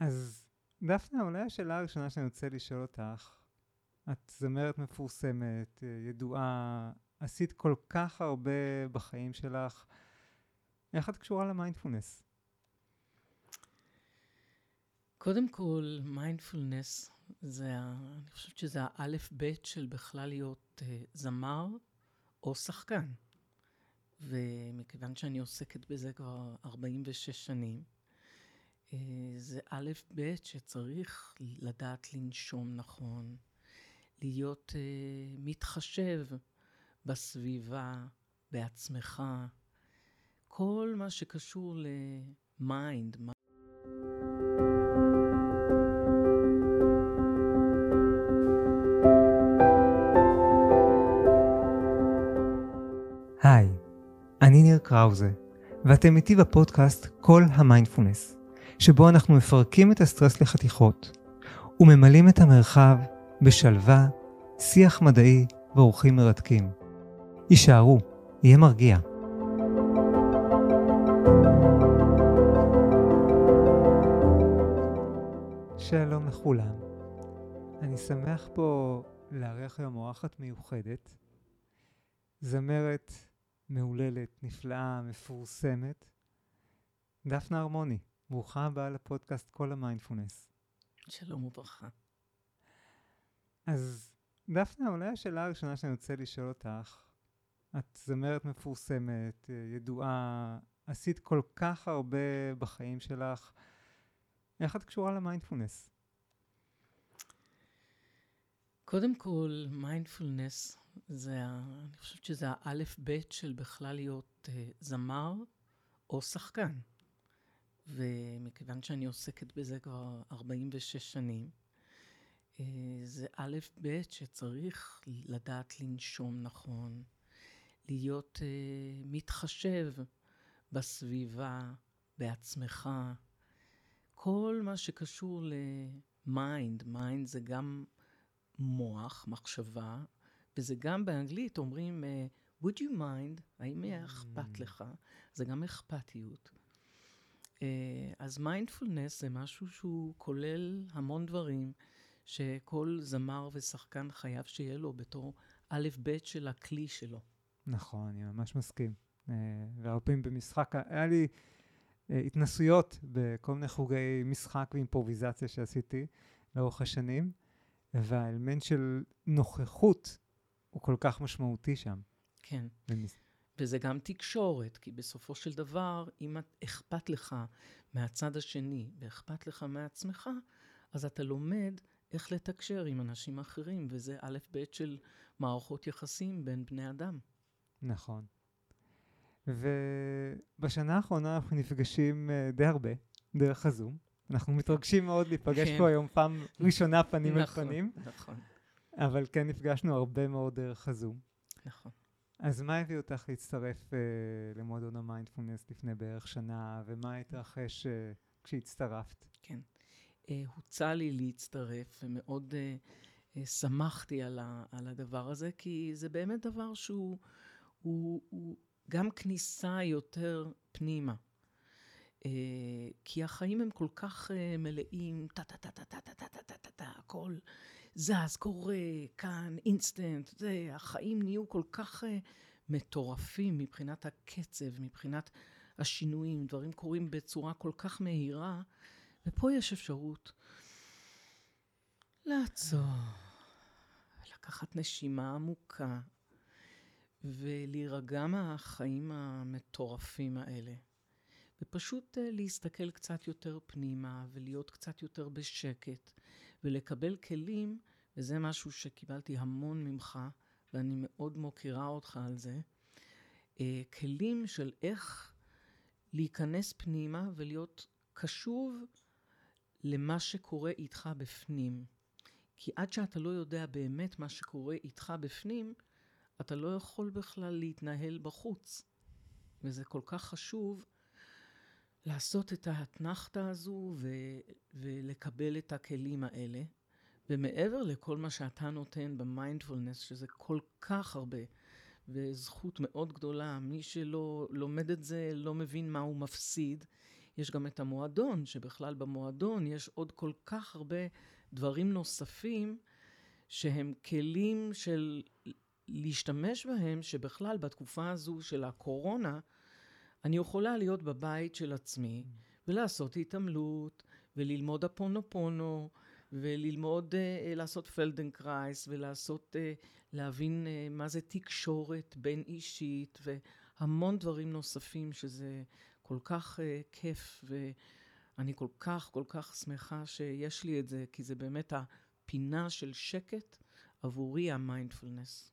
אז דפנה, אולי השאלה הראשונה שאני רוצה לשאול אותך, את זמרת מפורסמת, ידועה, עשית כל כך הרבה בחיים שלך, איך את קשורה למיינדפולנס? קודם כל, מיינדפולנס זה, אני חושבת שזה האלף-בית של בכלל להיות uh, זמר או שחקן. ומכיוון שאני עוסקת בזה כבר 46 שנים, אה, זה א'-ב' שצריך לדעת לנשום נכון, להיות אה, מתחשב בסביבה, בעצמך, כל מה שקשור ל mind. היי, אני ניר קראוזה, ואתם איתי בפודקאסט כל המיינדפולנס, שבו אנחנו מפרקים את הסטרס לחתיכות, וממלאים את המרחב בשלווה, שיח מדעי ואורחים מרתקים. הישארו, יהיה מרגיע. שלום לכולם. אני שמח פה לארח היום אורחת מיוחדת, זמרת מהוללת, נפלאה, מפורסמת, דפנה הרמוני. ברוכה הבאה לפודקאסט כל המיינדפולנס. שלום וברכה. אז דפנה, אולי השאלה הראשונה שאני רוצה לשאול אותך, את זמרת מפורסמת, ידועה, עשית כל כך הרבה בחיים שלך, איך את קשורה למיינדפולנס? קודם כל, מיינדפולנס זה, אני חושבת שזה האלף-בית של בכלל להיות uh, זמר או שחקן. ומכיוון שאני עוסקת בזה כבר 46 שנים, uh, זה א'-ב' שצריך לדעת לנשום נכון, להיות uh, מתחשב בסביבה, בעצמך, כל מה שקשור ל mind, mind זה גם מוח, מחשבה, וזה גם באנגלית אומרים, אה, would you mind, האם אכפת מממ. לך? זה גם אכפתיות. אה, אז מיינדפולנס זה משהו שהוא כולל המון דברים שכל זמר ושחקן חייב שיהיה לו בתור א'-ב' של הכלי שלו. נכון, אני ממש מסכים. Uh, והרבה פעמים במשחק, היה לי uh, התנסויות בכל מיני חוגי משחק ואימפרוביזציה שעשיתי לאורך השנים, והאלמנט של נוכחות הוא כל כך משמעותי שם. כן. ומס... וזה גם תקשורת, כי בסופו של דבר, אם אכפת לך מהצד השני ואכפת לך מעצמך, אז אתה לומד איך לתקשר עם אנשים אחרים, וזה א' ב' של מערכות יחסים בין בני אדם. נכון. ובשנה האחרונה אנחנו נפגשים uh, די הרבה, דרך הזום. אנחנו מתרגשים מאוד להיפגש כן. פה היום פעם ראשונה פנים נכון, אל פנים. נכון. אבל כן נפגשנו הרבה מאוד דרך הזום. נכון. אז מה הביא אותך להצטרף uh, למועדון המיינדפולנס לפני בערך שנה, ומה התרחש uh, כשהצטרפת? כן. Uh, הוצע לי להצטרף, ומאוד uh, uh, שמחתי על, ה, על הדבר הזה, כי זה באמת דבר שהוא הוא, הוא גם כניסה יותר פנימה. Uh, כי החיים הם כל כך uh, מלאים, טה-טה-טה-טה-טה-טה-טה-טה, הכל זז, קורה, כאן, אינסטנט, זה, החיים נהיו כל כך uh, מטורפים מבחינת הקצב, מבחינת השינויים, דברים קורים בצורה כל כך מהירה, ופה יש אפשרות לעצור, לקחת נשימה עמוקה ולהירגע מהחיים המטורפים האלה. ופשוט uh, להסתכל קצת יותר פנימה ולהיות קצת יותר בשקט ולקבל כלים, וזה משהו שקיבלתי המון ממך, ואני מאוד מוקירה אותך על זה, uh, כלים של איך להיכנס פנימה ולהיות קשוב למה שקורה איתך בפנים. כי עד שאתה לא יודע באמת מה שקורה איתך בפנים, אתה לא יכול בכלל להתנהל בחוץ. וזה כל כך חשוב לעשות את האתנחתא הזו ו- ולקבל את הכלים האלה. ומעבר לכל מה שאתה נותן במיינדפולנס, שזה כל כך הרבה, וזכות מאוד גדולה, מי שלא לומד את זה לא מבין מה הוא מפסיד. יש גם את המועדון, שבכלל במועדון יש עוד כל כך הרבה דברים נוספים שהם כלים של להשתמש בהם, שבכלל בתקופה הזו של הקורונה, אני יכולה להיות בבית של עצמי ולעשות התעמלות וללמוד הו'אופונופונו וללמוד אה, לעשות פלדנקרייס ולעשות, אה, להבין uh, מה זה תקשורת בין אישית והמון דברים נוספים שזה כל כך uh, כיף ואני כל כך כל כך שמחה שיש לי את זה כי זה באמת הפינה של שקט עבורי המיינדפולנס.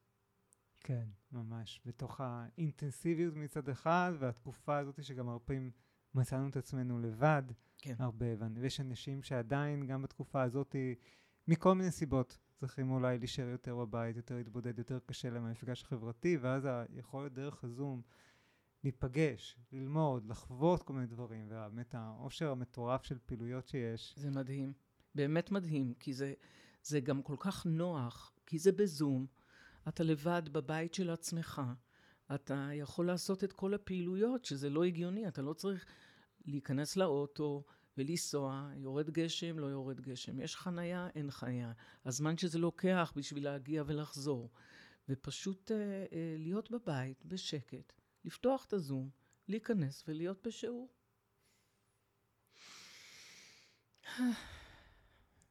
כן, ממש. בתוך האינטנסיביות מצד אחד, והתקופה הזאת שגם הרבה פעמים מצאנו את עצמנו לבד, כן. הרבה, ויש אנשים שעדיין, גם בתקופה הזאת, מכל מיני סיבות, צריכים אולי להישאר יותר בבית, יותר להתבודד, יותר קשה להם המפגש החברתי, ואז היכולת דרך הזום להיפגש, ללמוד, לחוות כל מיני דברים, ובאמת העושר המטורף של פעילויות שיש. זה מדהים, באמת מדהים, כי זה, זה גם כל כך נוח, כי זה בזום. אתה לבד בבית של עצמך, אתה יכול לעשות את כל הפעילויות, שזה לא הגיוני, אתה לא צריך להיכנס לאוטו ולנסוע, יורד גשם, לא יורד גשם, יש חנייה, אין חנייה. הזמן שזה לוקח בשביל להגיע ולחזור. ופשוט אה, אה, להיות בבית, בשקט, לפתוח את הזום, להיכנס ולהיות בשיעור.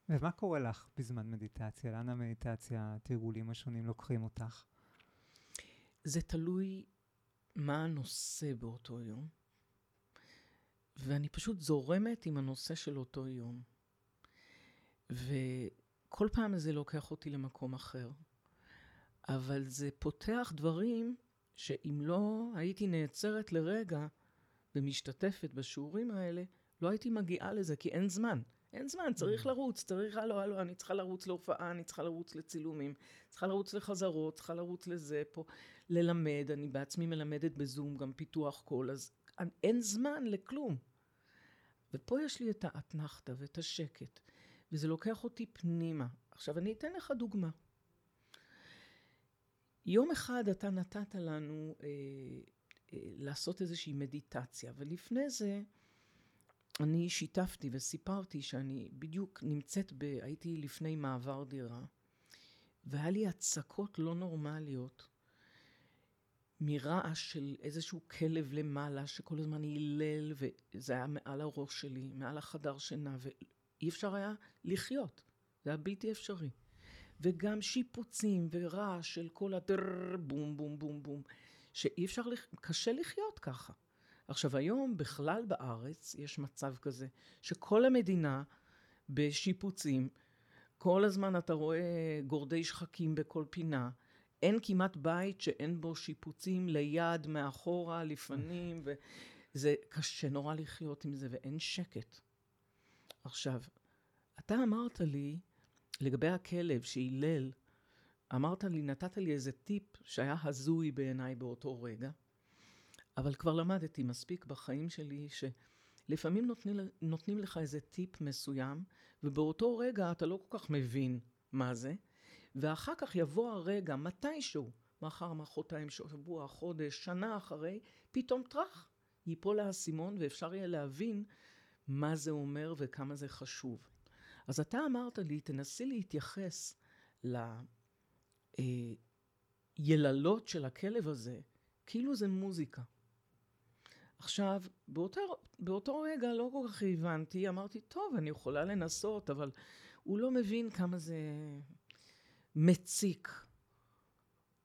ומה קורה לך בזמן מדיטציה? לאן המדיטציה, התרגולים השונים לוקחים אותך? זה תלוי מה הנושא באותו יום, ואני פשוט זורמת עם הנושא של אותו יום. וכל פעם זה לוקח אותי למקום אחר. אבל זה פותח דברים שאם לא הייתי נעצרת לרגע ומשתתפת בשיעורים האלה, לא הייתי מגיעה לזה, כי אין זמן. אין זמן, צריך mm. לרוץ, צריך, הלו, הלו, אני צריכה לרוץ להופעה, אני צריכה לרוץ לצילומים, צריכה לרוץ לחזרות, צריכה לרוץ לזה פה, ללמד, אני בעצמי מלמדת בזום גם פיתוח קול, אז אין זמן לכלום. ופה יש לי את האתנחתא ואת השקט, וזה לוקח אותי פנימה. עכשיו, אני אתן לך דוגמה. יום אחד אתה נתת לנו אה, אה, לעשות איזושהי מדיטציה, ולפני זה, אני שיתפתי וסיפרתי שאני בדיוק נמצאת ב... הייתי לפני מעבר דירה, והיה לי הצקות לא נורמליות מרעש של איזשהו כלב למעלה שכל הזמן הילל, וזה היה מעל הראש שלי, מעל החדר שינה, ואי אפשר היה לחיות. זה היה בלתי אפשרי. וגם שיפוצים ורעש של כל הדר בום בום בום בום, שאי אפשר, קשה לחיות ככה. עכשיו, היום בכלל בארץ יש מצב כזה, שכל המדינה בשיפוצים, כל הזמן אתה רואה גורדי שחקים בכל פינה, אין כמעט בית שאין בו שיפוצים ליד, מאחורה, לפנים, וזה קשה נורא לחיות עם זה, ואין שקט. עכשיו, אתה אמרת לי, לגבי הכלב שהילל, אמרת לי, נתת לי איזה טיפ שהיה הזוי בעיניי באותו רגע. אבל כבר למדתי מספיק בחיים שלי שלפעמים נותנים, נותנים לך איזה טיפ מסוים, ובאותו רגע אתה לא כל כך מבין מה זה, ואחר כך יבוא הרגע, מתישהו, מחר, מחרתיים, שבוע, חודש, שנה אחרי, פתאום טראח, ייפול האסימון ואפשר יהיה להבין מה זה אומר וכמה זה חשוב. אז אתה אמרת לי, תנסי להתייחס ליללות של הכלב הזה, כאילו זה מוזיקה. עכשיו, באותו, באותו רגע לא כל כך הבנתי, אמרתי, טוב, אני יכולה לנסות, אבל הוא לא מבין כמה זה מציק.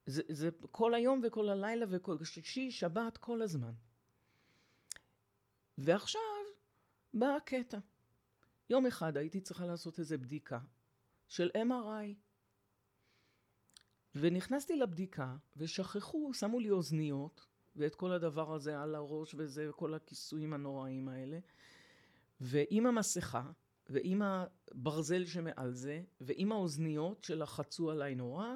זה, זה כל היום וכל הלילה וכל שישי, שבת, כל הזמן. ועכשיו בא הקטע. יום אחד הייתי צריכה לעשות איזו בדיקה של MRI. ונכנסתי לבדיקה, ושכחו, שמו לי אוזניות, ואת כל הדבר הזה על הראש וזה, כל הכיסויים הנוראים האלה. ועם המסכה, ועם הברזל שמעל זה, ועם האוזניות שלחצו עליי נורא,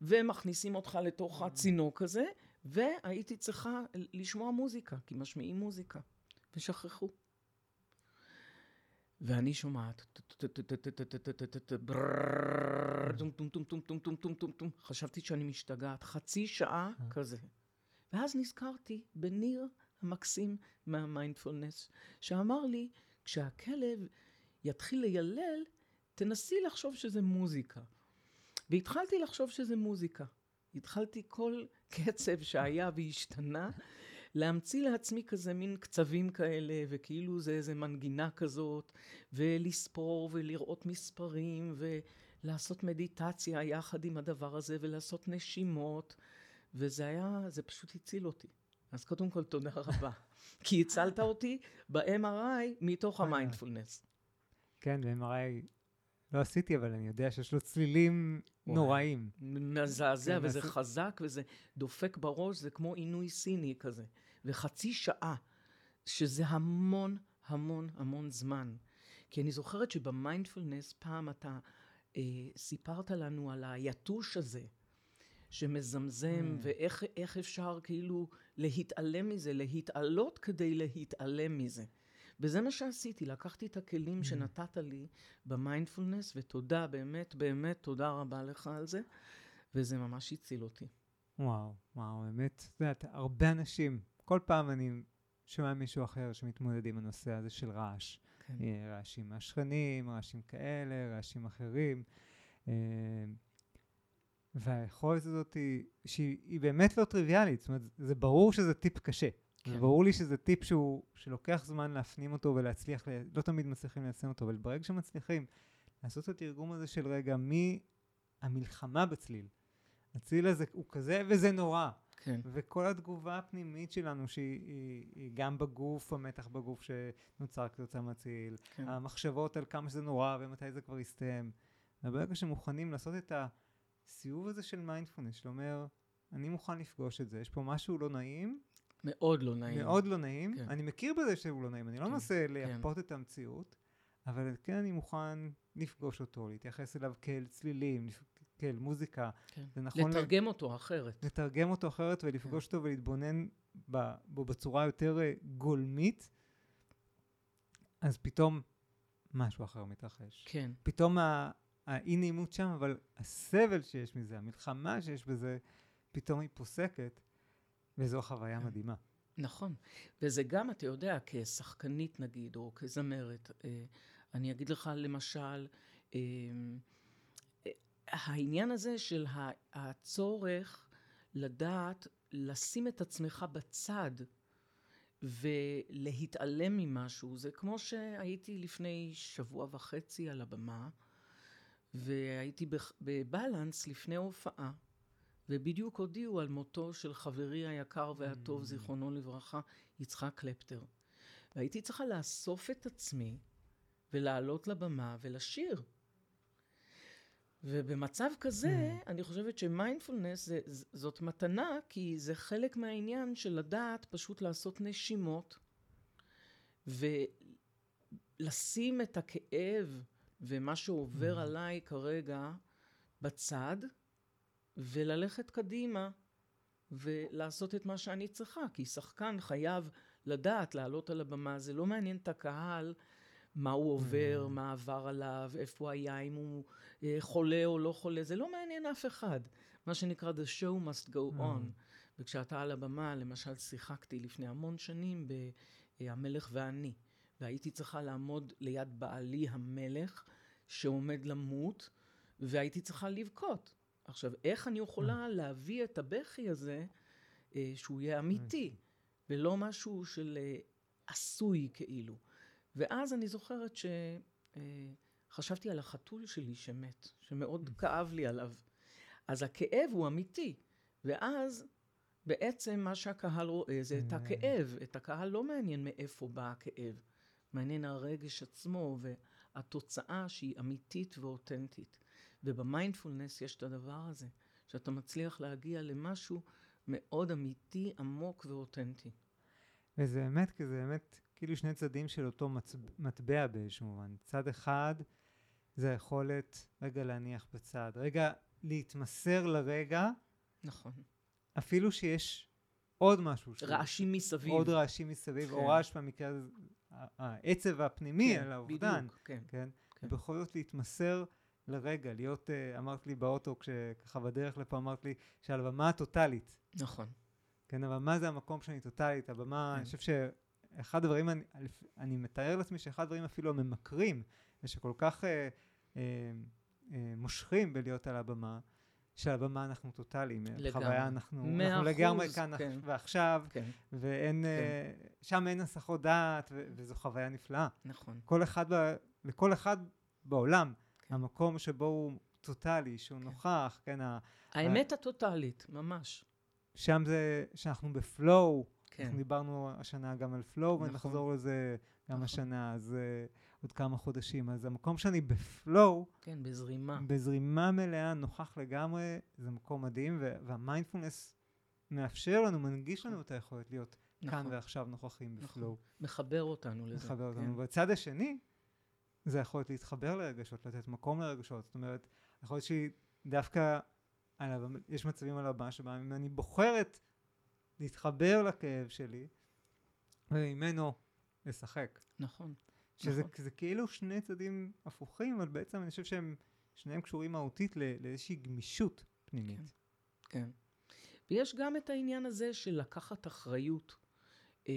ומכניסים אותך לתוך הצינוק הזה, והייתי צריכה לשמוע מוזיקה, כי משמיעים מוזיקה, ושכחו. ואני שומעת, חשבתי שאני משתגעת, חצי שעה כזה. ואז נזכרתי בניר המקסים מהמיינדפולנס, שאמר לי, כשהכלב יתחיל לילל, תנסי לחשוב שזה מוזיקה. והתחלתי לחשוב שזה מוזיקה. התחלתי כל קצב שהיה והשתנה, להמציא לעצמי כזה מין קצבים כאלה, וכאילו זה איזה מנגינה כזאת, ולספור ולראות מספרים, ולעשות מדיטציה יחד עם הדבר הזה, ולעשות נשימות, וזה היה, זה פשוט הציל אותי. אז קודם כל תודה רבה. כי הצלת אותי ב-MRI מתוך המיינדפולנס. כן, ב-MRI לא עשיתי, אבל אני יודע שיש לו צלילים נוראים. מזעזע, כן, וזה חזק, וזה דופק בראש, זה כמו עינוי סיני כזה. וחצי שעה, שזה המון, המון, המון זמן. כי אני זוכרת שבמיינדפולנס פעם אתה אה, סיפרת לנו על היתוש הזה, שמזמזם, mm. ואיך אפשר כאילו להתעלם מזה, להתעלות כדי להתעלם מזה. וזה מה שעשיתי, לקחתי את הכלים mm. שנתת לי במיינדפולנס, ותודה, באמת, באמת, תודה רבה לך על זה, וזה ממש הציל אותי. וואו, וואו, באמת, את יודעת, הרבה אנשים, כל פעם אני שומע מישהו אחר שמתמודד עם הנושא הזה של רעש. כן. אה, רעשים מהשכנים, רעשים כאלה, רעשים אחרים. אה, והיכולת הזאת היא, שהיא באמת לא טריוויאלית, זאת אומרת, זה ברור שזה טיפ קשה. כן. ברור לי שזה טיפ שהוא, שלוקח זמן להפנים אותו ולהצליח, לא תמיד מצליחים ליישם אותו, אבל ברגע שמצליחים לעשות את התרגום הזה של רגע מהמלחמה בצליל, הצליל הזה הוא כזה וזה נורא. כן. וכל התגובה הפנימית שלנו, שהיא היא, היא גם בגוף, המתח בגוף שנוצר כתוצאה מהצליל, כן. המחשבות על כמה שזה נורא ומתי זה כבר יסתיים. וברגע שמוכנים לעשות את הסיבוב הזה של מיינדפולנס, שאומר, אני מוכן לפגוש את זה, יש פה משהו לא נעים, מאוד לא נעים. מאוד לא נעים. כן. אני מכיר בזה שהוא לא נעים, אני לא כן, מנסה. לייפות כן. את המציאות, אבל כן אני מוכן לפגוש אותו, להתייחס אליו כאל צלילים, כאל מוזיקה. כן. זה נכון... לתרגם ל... אותו אחרת. לתרגם אותו אחרת ולפגוש כן. אותו ולהתבונן בו בצורה יותר אה, גולמית, אז פתאום משהו אחר מתרחש. כן. פתאום האי נעימות שם, אבל הסבל שיש מזה, המלחמה שיש בזה, פתאום היא פוסקת. וזו חוויה מדהימה. נכון. וזה גם, אתה יודע, כשחקנית נגיד, או כזמרת, אה, אני אגיד לך למשל, אה, העניין הזה של הצורך לדעת לשים את עצמך בצד ולהתעלם ממשהו, זה כמו שהייתי לפני שבוע וחצי על הבמה, והייתי בבלנס לפני הופעה. ובדיוק הודיעו על מותו של חברי היקר והטוב, mm. זיכרונו לברכה, יצחק קלפטר. והייתי צריכה לאסוף את עצמי ולעלות לבמה ולשיר. ובמצב כזה, mm. אני חושבת שמיינדפולנס זאת מתנה, כי זה חלק מהעניין של לדעת פשוט לעשות נשימות, ולשים את הכאב ומה שעובר mm. עליי כרגע בצד, וללכת קדימה ולעשות את מה שאני צריכה, כי שחקן חייב לדעת לעלות על הבמה, זה לא מעניין את הקהל מה הוא עובר, mm. מה עבר עליו, איפה הוא היה, אם הוא אה, חולה או לא חולה, זה לא מעניין אף אחד. מה שנקרא The show must go mm. on. וכשאתה על הבמה, למשל שיחקתי לפני המון שנים ב"המלך ואני", והייתי צריכה לעמוד ליד בעלי המלך שעומד למות, והייתי צריכה לבכות. עכשיו, איך אני יכולה אה. להביא את הבכי הזה, אה, שהוא יהיה אמיתי, ולא משהו של אה, עשוי כאילו. ואז אני זוכרת שחשבתי על החתול שלי שמת, שמאוד כאב לי עליו. אז הכאב הוא אמיתי, ואז בעצם מה שהקהל רואה זה את הכאב. את הקהל לא מעניין מאיפה בא הכאב, מעניין הרגש עצמו והתוצאה שהיא אמיתית ואותנטית. ובמיינדפולנס יש את הדבר הזה, שאתה מצליח להגיע למשהו מאוד אמיתי, עמוק ואותנטי. וזה אמת, כי זה באמת כאילו שני צדדים של אותו מצב, מטבע באיזשהו מובן. צד אחד זה היכולת רגע להניח בצד, רגע להתמסר לרגע. נכון. אפילו שיש עוד משהו. רעשים מסביב. עוד רעשים מסביב, כן. או רעש במקרה הזה, העצב הפנימי כן, על האובדן. בדיוק, כן. כן? כן. ובכל זאת להתמסר לרגע, להיות, uh, אמרת לי באוטו, כשככה בדרך לפה אמרת לי, שעל במה הטוטאלית. נכון. כן, הבמה זה המקום שאני טוטאלית, הבמה, כן. אני חושב שאחד הדברים, אני, אני מתאר לעצמי שאחד הדברים אפילו הממכרים, ושכל כך אה, אה, אה, מושכים בלהיות על הבמה, שעל הבמה אנחנו טוטאליים. לגמרי. חוויה אנחנו, אנחנו לגמרי כאן כן. ועכשיו, כן, ואין, אה, שם אין הסחות דעת, ו- וזו חוויה נפלאה. נכון. כל אחד, לכל אחד בעולם, כן. המקום שבו הוא טוטאלי, שהוא כן. נוכח, כן, ה- האמת הטוטאלית, ממש. שם זה, שאנחנו בפלואו, כן, אנחנו דיברנו השנה גם על פלואו, נכון. ונחזור לזה גם נכון. השנה, אז uh, עוד כמה חודשים. אז המקום שאני בפלואו, כן, בזרימה. בזרימה מלאה, נוכח לגמרי, זה מקום מדהים, והמיינדפולנס מאפשר לנו, מנגיש לנו את היכולת להיות כאן נכון. ועכשיו נוכחים נכון. בפלואו. מחבר אותנו לזה. מחבר כן. אותנו. בצד השני, זה יכולת להתחבר לרגשות, לתת מקום לרגשות. זאת אומרת, יכול להיות שהיא דווקא, על הבמה- יש מצבים על הבמה שבהם אם אני בוחרת להתחבר לכאב שלי, וממנו לשחק. נכון. שזה נכון. זה כאילו שני צדדים הפוכים, אבל בעצם אני חושב שהם שניהם קשורים מהותית לאיזושהי גמישות פנימית. כן. ויש גם את העניין הזה של לקחת אחריות. אה,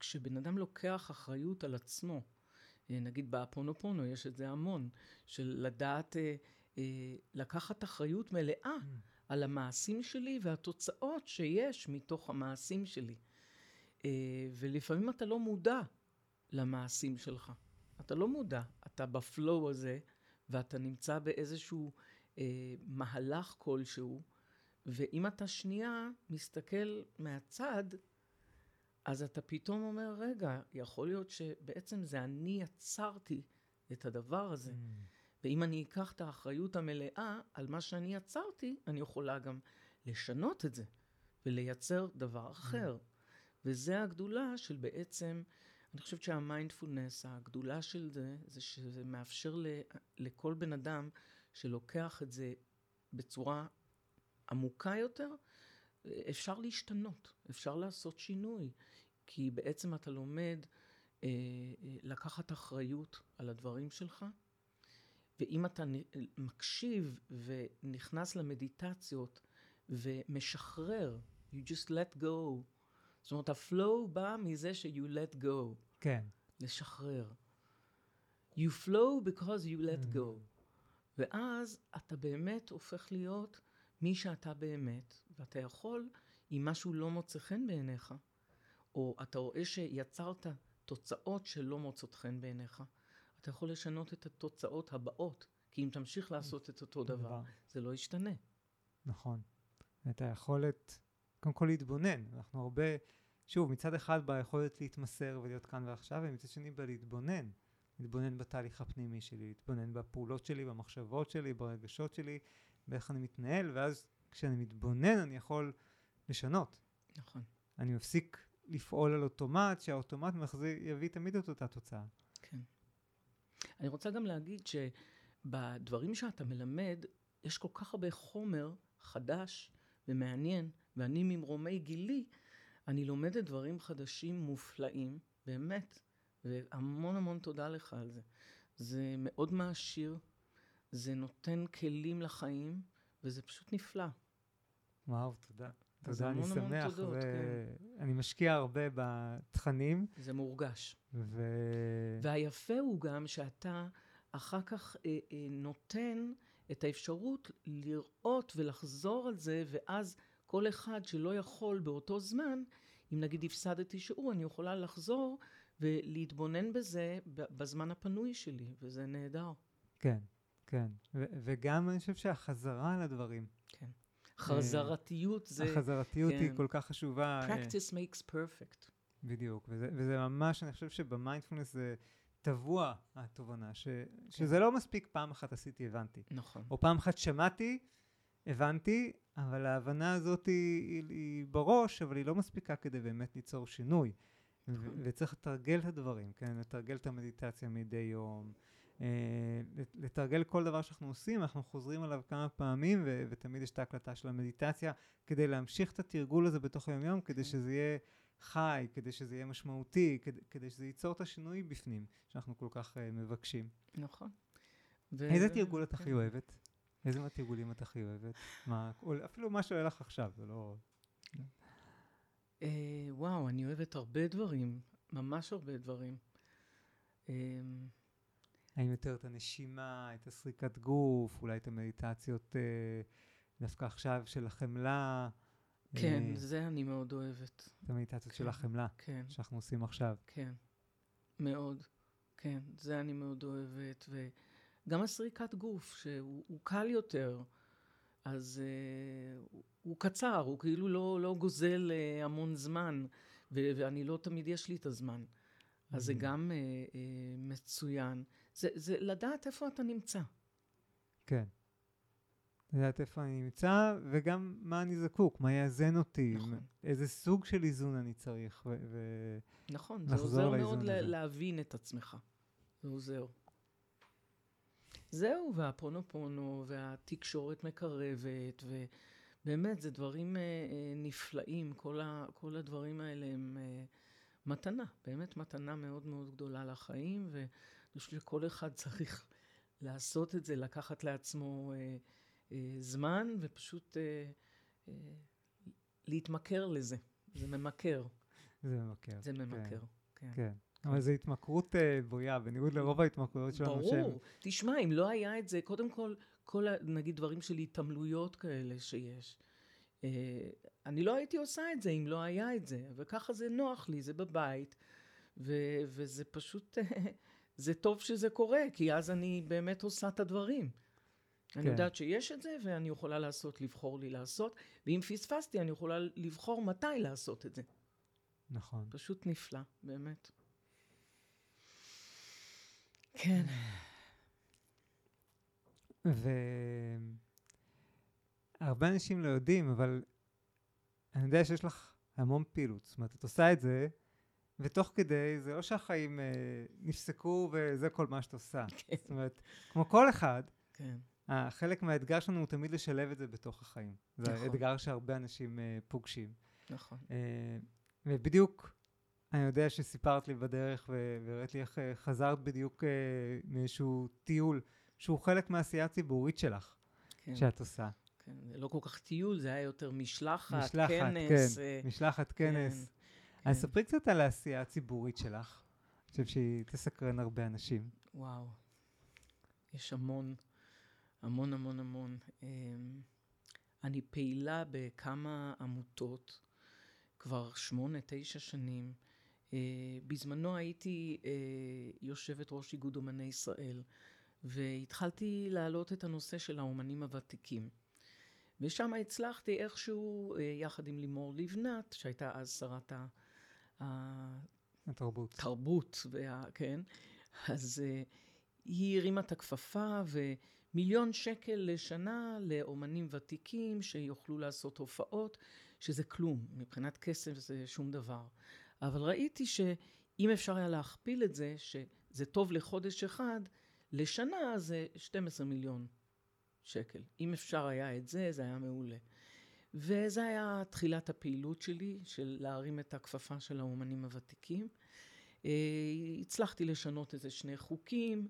כשבן אדם לוקח אחריות על עצמו, נגיד באפונופונו יש את זה המון, של לדעת אה, אה, לקחת אחריות מלאה על המעשים שלי והתוצאות שיש מתוך המעשים שלי. אה, ולפעמים אתה לא מודע למעשים שלך. אתה לא מודע, אתה בפלואו הזה, ואתה נמצא באיזשהו אה, מהלך כלשהו, ואם אתה שנייה מסתכל מהצד, אז אתה פתאום אומר, רגע, יכול להיות שבעצם זה אני יצרתי את הדבר הזה. ואם אני אקח את האחריות המלאה על מה שאני יצרתי, אני יכולה גם לשנות את זה ולייצר דבר אחר. וזה הגדולה של בעצם, אני חושבת שהמיינדפולנס, הגדולה של זה, זה שזה מאפשר ל, לכל בן אדם שלוקח את זה בצורה עמוקה יותר, אפשר להשתנות, אפשר לעשות שינוי, כי בעצם אתה לומד אה, אה, לקחת אחריות על הדברים שלך, ואם אתה נ- מקשיב ונכנס למדיטציות ומשחרר, you just let go. זאת אומרת, הפלואו בא מזה ש-you let go, כן. לשחרר. You flow because you let go. ואז אתה באמת הופך להיות מי שאתה באמת, ואתה יכול, אם משהו לא מוצא חן בעיניך, או אתה רואה שיצרת תוצאות שלא מוצאות חן בעיניך, אתה יכול לשנות את התוצאות הבאות, כי אם תמשיך לעשות את אותו דבר, דבר. זה לא ישתנה. נכון. את היכולת, קודם כל להתבונן. אנחנו הרבה, שוב, מצד אחד ביכולת להתמסר ולהיות כאן ועכשיו, ומצד שני בלהתבונן. להתבונן בתהליך הפנימי שלי, להתבונן בפעולות שלי, במחשבות שלי, ברגשות שלי, באיך אני מתנהל, ואז כשאני מתבונן אני יכול לשנות. נכון. אני מפסיק לפעול על אוטומט, שהאוטומט מחזיר, יביא תמיד את אותה תוצאה. כן. אני רוצה גם להגיד שבדברים שאתה מלמד, יש כל כך הרבה חומר חדש ומעניין, ואני ממרומי גילי, אני לומדת דברים חדשים מופלאים, באמת, והמון המון תודה לך על זה. זה מאוד מעשיר, זה נותן כלים לחיים, וזה פשוט נפלא. וואו, תודה. אז תודה, אני המון המון שמח. תודות, זה... אני משקיע הרבה בתכנים, זה מורגש. ו... והיפה הוא גם שאתה אחר כך אה, אה, נותן את האפשרות לראות ולחזור על זה, ואז כל אחד שלא יכול באותו זמן, אם נגיד הפסדתי שיעור, אני יכולה לחזור ולהתבונן בזה בזמן הפנוי שלי, וזה נהדר. כן, כן. ו- וגם אני חושב שהחזרה על הדברים, כן. חזרתיות זה... החזרתיות היא כן. כל כך חשובה. אה, practice makes perfect. בדיוק, וזה, וזה ממש, אני חושב שבמיינדפולנס זה טבוע, התובנה, ש, שזה לא מספיק פעם אחת עשיתי, הבנתי. נכון. או פעם אחת שמעתי, הבנתי, אבל ההבנה הזאת היא, היא, היא בראש, אבל היא לא מספיקה כדי באמת ליצור שינוי. ו- נכון. וצריך לתרגל את הדברים, כן? לתרגל את המדיטציה מדי יום. אה, לת- לתרגל כל דבר שאנחנו עושים, אנחנו חוזרים עליו כמה פעמים, ו- ותמיד יש את ההקלטה של המדיטציה, כדי להמשיך את התרגול הזה בתוך היום-יום, כדי כן. שזה יהיה חי, כדי שזה יהיה משמעותי, כדי, כדי שזה ייצור את השינוי בפנים, שאנחנו כל כך uh, מבקשים. נכון. ו- איזה תרגול את הכי כן. אוהבת? איזה מהתרגולים את הכי אוהבת? מה, אפילו מה שעולה לך עכשיו, זה לא... אה, וואו, אני אוהבת הרבה דברים, ממש הרבה דברים. אה, האם יותר את הנשימה, את הסריקת גוף, אולי את המדיטציות אה, דווקא עכשיו של החמלה? כן, אה, זה אני מאוד אוהבת. את המדיטציות של כן. החמלה כן, שאנחנו עושים עכשיו. כן, מאוד. כן, זה אני מאוד אוהבת. וגם הסריקת גוף, שהוא הוא קל יותר, אז uh, הוא, הוא קצר, הוא כאילו לא, לא גוזל uh, המון זמן, ו- ואני לא תמיד יש לי את הזמן. אז זה Mhm. גם uh, uh, מצוין. זה, זה לדעת איפה אתה נמצא. כן. לדעת איפה אני נמצא, וגם מה אני זקוק, מה יאזן אותי, נכון. איזה סוג של איזון אני צריך. ו- ו- נכון, זה עוזר מאוד הזה. להבין את עצמך. זה עוזר. זהו, והפונופונו, והתקשורת מקרבת, ובאמת, זה דברים אה, אה, נפלאים. כל, ה, כל הדברים האלה הם אה, מתנה, באמת מתנה מאוד מאוד גדולה לחיים, ואני חושבת שכל אחד צריך לעשות את זה, לקחת לעצמו אה, אה, זמן, ופשוט אה, אה, להתמכר לזה. זה ממכר, זה ממכר. זה כן, ממכר. כן. כן. אבל זו התמכרות אה, בויה, בניגוד לרוב ההתמכרויות שלנו. ברור. תשמע, אם לא היה את זה, קודם כל, כל, נגיד, דברים של התעמלויות כאלה שיש. אה, אני לא הייתי עושה את זה אם לא היה את זה, וככה זה נוח לי, זה בבית, ו- וזה פשוט, זה טוב שזה קורה, כי אז אני באמת עושה את הדברים. אני כן. יודעת שיש את זה, ואני יכולה לעשות, לבחור לי לעשות, ואם פספסתי, אני יכולה לבחור מתי לעשות את זה. נכון. פשוט נפלא, באמת. כן. והרבה אנשים לא יודעים, אבל אני יודע שיש לך המון פעילות. זאת אומרת, את עושה את זה, ותוך כדי, זה לא שהחיים אה, נפסקו וזה כל מה שאת עושה. כן. זאת אומרת, כמו כל אחד, כן. אה, חלק מהאתגר שלנו הוא תמיד לשלב את זה בתוך החיים. זה נכון. אתגר שהרבה אנשים אה, פוגשים. נכון. אה, ובדיוק, אני יודע שסיפרת לי בדרך והראית לי איך אה, חזרת בדיוק אה, מאיזשהו טיול, שהוא חלק מהעשייה הציבורית שלך, כן. שאת עושה. כן. זה לא כל כך טיול, זה היה יותר משלחת, משלחת, כנס. כן, אה, משלחת כנס. כן. אז ספרי קצת על העשייה הציבורית שלך. אני חושב שהיא תסקרן הרבה אנשים. וואו. יש המון, המון המון המון. אמ, אני פעילה בכמה עמותות כבר שמונה, תשע שנים. אה, בזמנו הייתי אה, יושבת ראש איגוד אומני ישראל, והתחלתי להעלות את הנושא של האומנים הוותיקים. ושם הצלחתי איכשהו, אה, יחד עם לימור לבנת, שהייתה אז שרת ה... התרבות. תרבות, וה, כן, אז uh, היא הרימה את הכפפה ומיליון שקל לשנה לאומנים ותיקים שיוכלו לעשות הופעות, שזה כלום, מבחינת כסף זה שום דבר. אבל ראיתי שאם אפשר היה להכפיל את זה, שזה טוב לחודש אחד, לשנה זה 12 מיליון שקל. אם אפשר היה את זה, זה היה מעולה. וזה היה תחילת הפעילות שלי, של להרים את הכפפה של האומנים הוותיקים. אה, הצלחתי לשנות איזה שני חוקים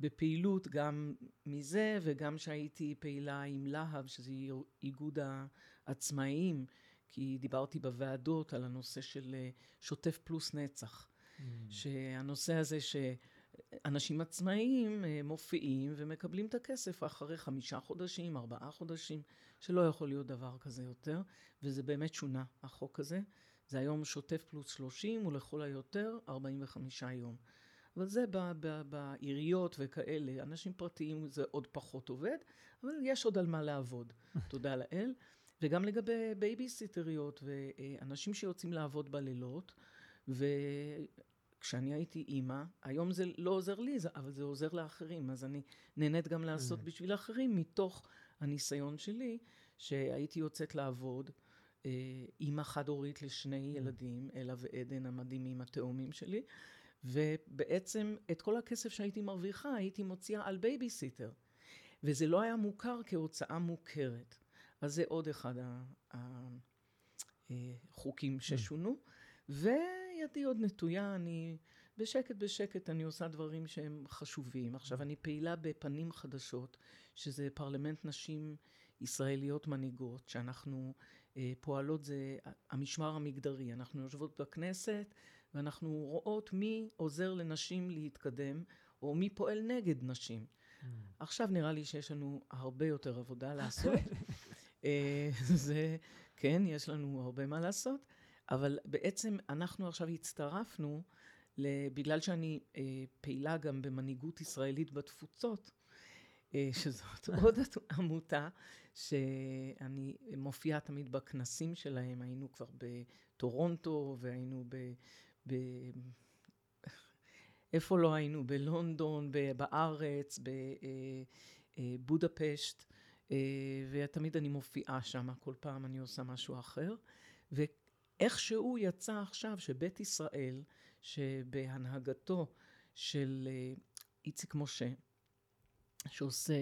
בפעילות גם מזה וגם שהייתי פעילה עם להב, שזה איגוד העצמאיים, כי דיברתי בוועדות על הנושא של אה, שוטף פלוס נצח. Mm. שהנושא הזה שאנשים עצמאיים אה, מופיעים ומקבלים את הכסף אחרי חמישה חודשים, ארבעה חודשים, שלא יכול להיות דבר כזה יותר, וזה באמת שונה, החוק הזה. זה היום שוטף פלוס 30, ולכל היותר 45 יום. אבל זה ב- ב- בעיריות וכאלה, אנשים פרטיים זה עוד פחות עובד, אבל יש עוד על מה לעבוד, תודה לאל. וגם לגבי בייביסיטריות ואנשים שיוצאים לעבוד בלילות, וכשאני הייתי אימא, היום זה לא עוזר לי, זה- אבל זה עוזר לאחרים, אז אני נהנית גם לעשות. בשביל אחרים, מתוך הניסיון שלי, שהייתי יוצאת לעבוד, אה, אימא חד-הורית לשני ילדים, אלה ועדן המדהימים, התאומים שלי, ובעצם את כל הכסף שהייתי מרוויחה, הייתי מוציאה על בייביסיטר. וזה לא היה מוכר כהוצאה מוכרת. אז זה עוד אחד החוקים ששונו. וידי עוד נטויה, אני בשקט בשקט אני עושה דברים שהם חשובים. עכשיו, אני פעילה בפנים חדשות, שזה פרלמנט נשים ישראליות מנהיגות, שאנחנו אה, פועלות זה המשמר המגדרי. אנחנו יושבות בכנסת ואנחנו רואות מי עוזר לנשים להתקדם, או מי פועל נגד נשים. Mm. עכשיו נראה לי שיש לנו הרבה יותר עבודה לעשות. אה, זה, כן, יש לנו הרבה מה לעשות, אבל בעצם אנחנו עכשיו הצטרפנו, בגלל שאני אה, פעילה גם במנהיגות ישראלית בתפוצות, אה, שזאת עוד עמותה שאני מופיעה תמיד בכנסים שלהם, היינו כבר בטורונטו והיינו ב... ב איפה לא היינו? בלונדון, בארץ, בבודפשט, אה, ותמיד אני מופיעה שם, כל פעם אני עושה משהו אחר. ואיכשהו יצא עכשיו שבית ישראל, שבהנהגתו של איציק משה, שעושה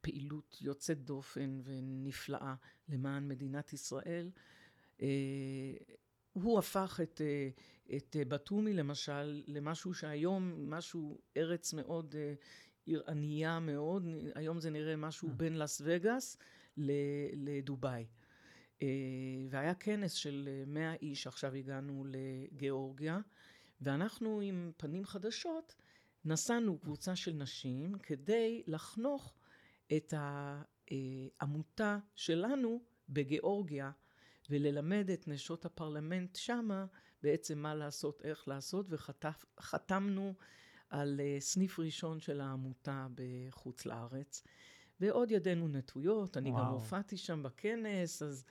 פעילות יוצאת דופן ונפלאה למען מדינת ישראל. אה, הוא הפך את, אה, את בתומי למשל למשהו שהיום, משהו, ארץ מאוד, עיר ענייה מאוד, היום זה נראה משהו בין לס וגאס לדובאי. והיה כנס של מאה איש, עכשיו הגענו לגיאורגיה, ואנחנו עם פנים חדשות נסענו קבוצה של נשים כדי לחנוך את העמותה שלנו בגיאורגיה וללמד את נשות הפרלמנט שמה בעצם מה לעשות, איך לעשות, וחתמנו על אה, סניף ראשון של העמותה בחוץ לארץ. ועוד ידינו נטויות, אני וואו. גם הופעתי שם בכנס, אז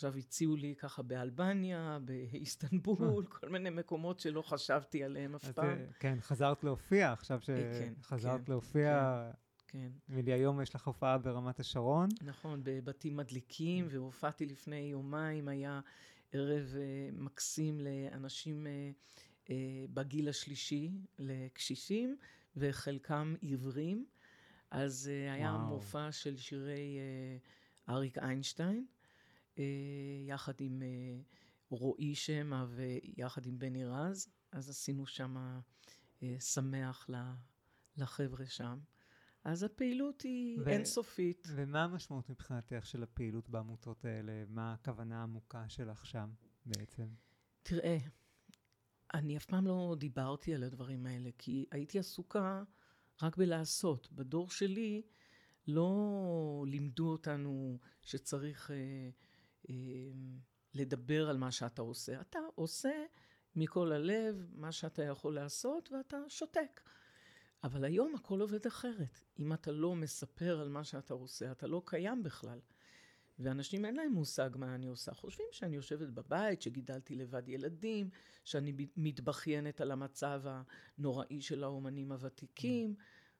עכשיו הציעו לי ככה באלבניה, באיסטנבול, כל מיני מקומות שלא חשבתי עליהם אף פעם. אה, כן, חזרת להופיע, עכשיו שחזרת כן, כן, להופיע. כן. נדמה לי היום יש לך הופעה ברמת השרון. נכון, בבתים מדליקים, והופעתי לפני יומיים, היה ערב uh, מקסים לאנשים uh, uh, בגיל השלישי, לקשישים, וחלקם עיוורים. אז uh, היה וואו. מופע של שירי uh, אריק איינשטיין. אה, יחד עם אה, רועי שמע ויחד עם בני רז, אז עשינו שם אה, שמח לחבר'ה שם. אז הפעילות היא ו- אינסופית. ומה המשמעות מבחינתך של הפעילות בעמותות האלה? מה הכוונה העמוקה שלך שם בעצם? תראה, אני אף פעם לא דיברתי על הדברים האלה, כי הייתי עסוקה רק בלעשות. בדור שלי לא לימדו אותנו שצריך... אה, לדבר על מה שאתה עושה. אתה עושה מכל הלב מה שאתה יכול לעשות ואתה שותק. אבל היום הכל עובד אחרת. אם אתה לא מספר על מה שאתה עושה, אתה לא קיים בכלל. ואנשים אין להם מושג מה אני עושה. חושבים שאני יושבת בבית, שגידלתי לבד ילדים, שאני מתבכיינת על המצב הנוראי של האומנים הוותיקים,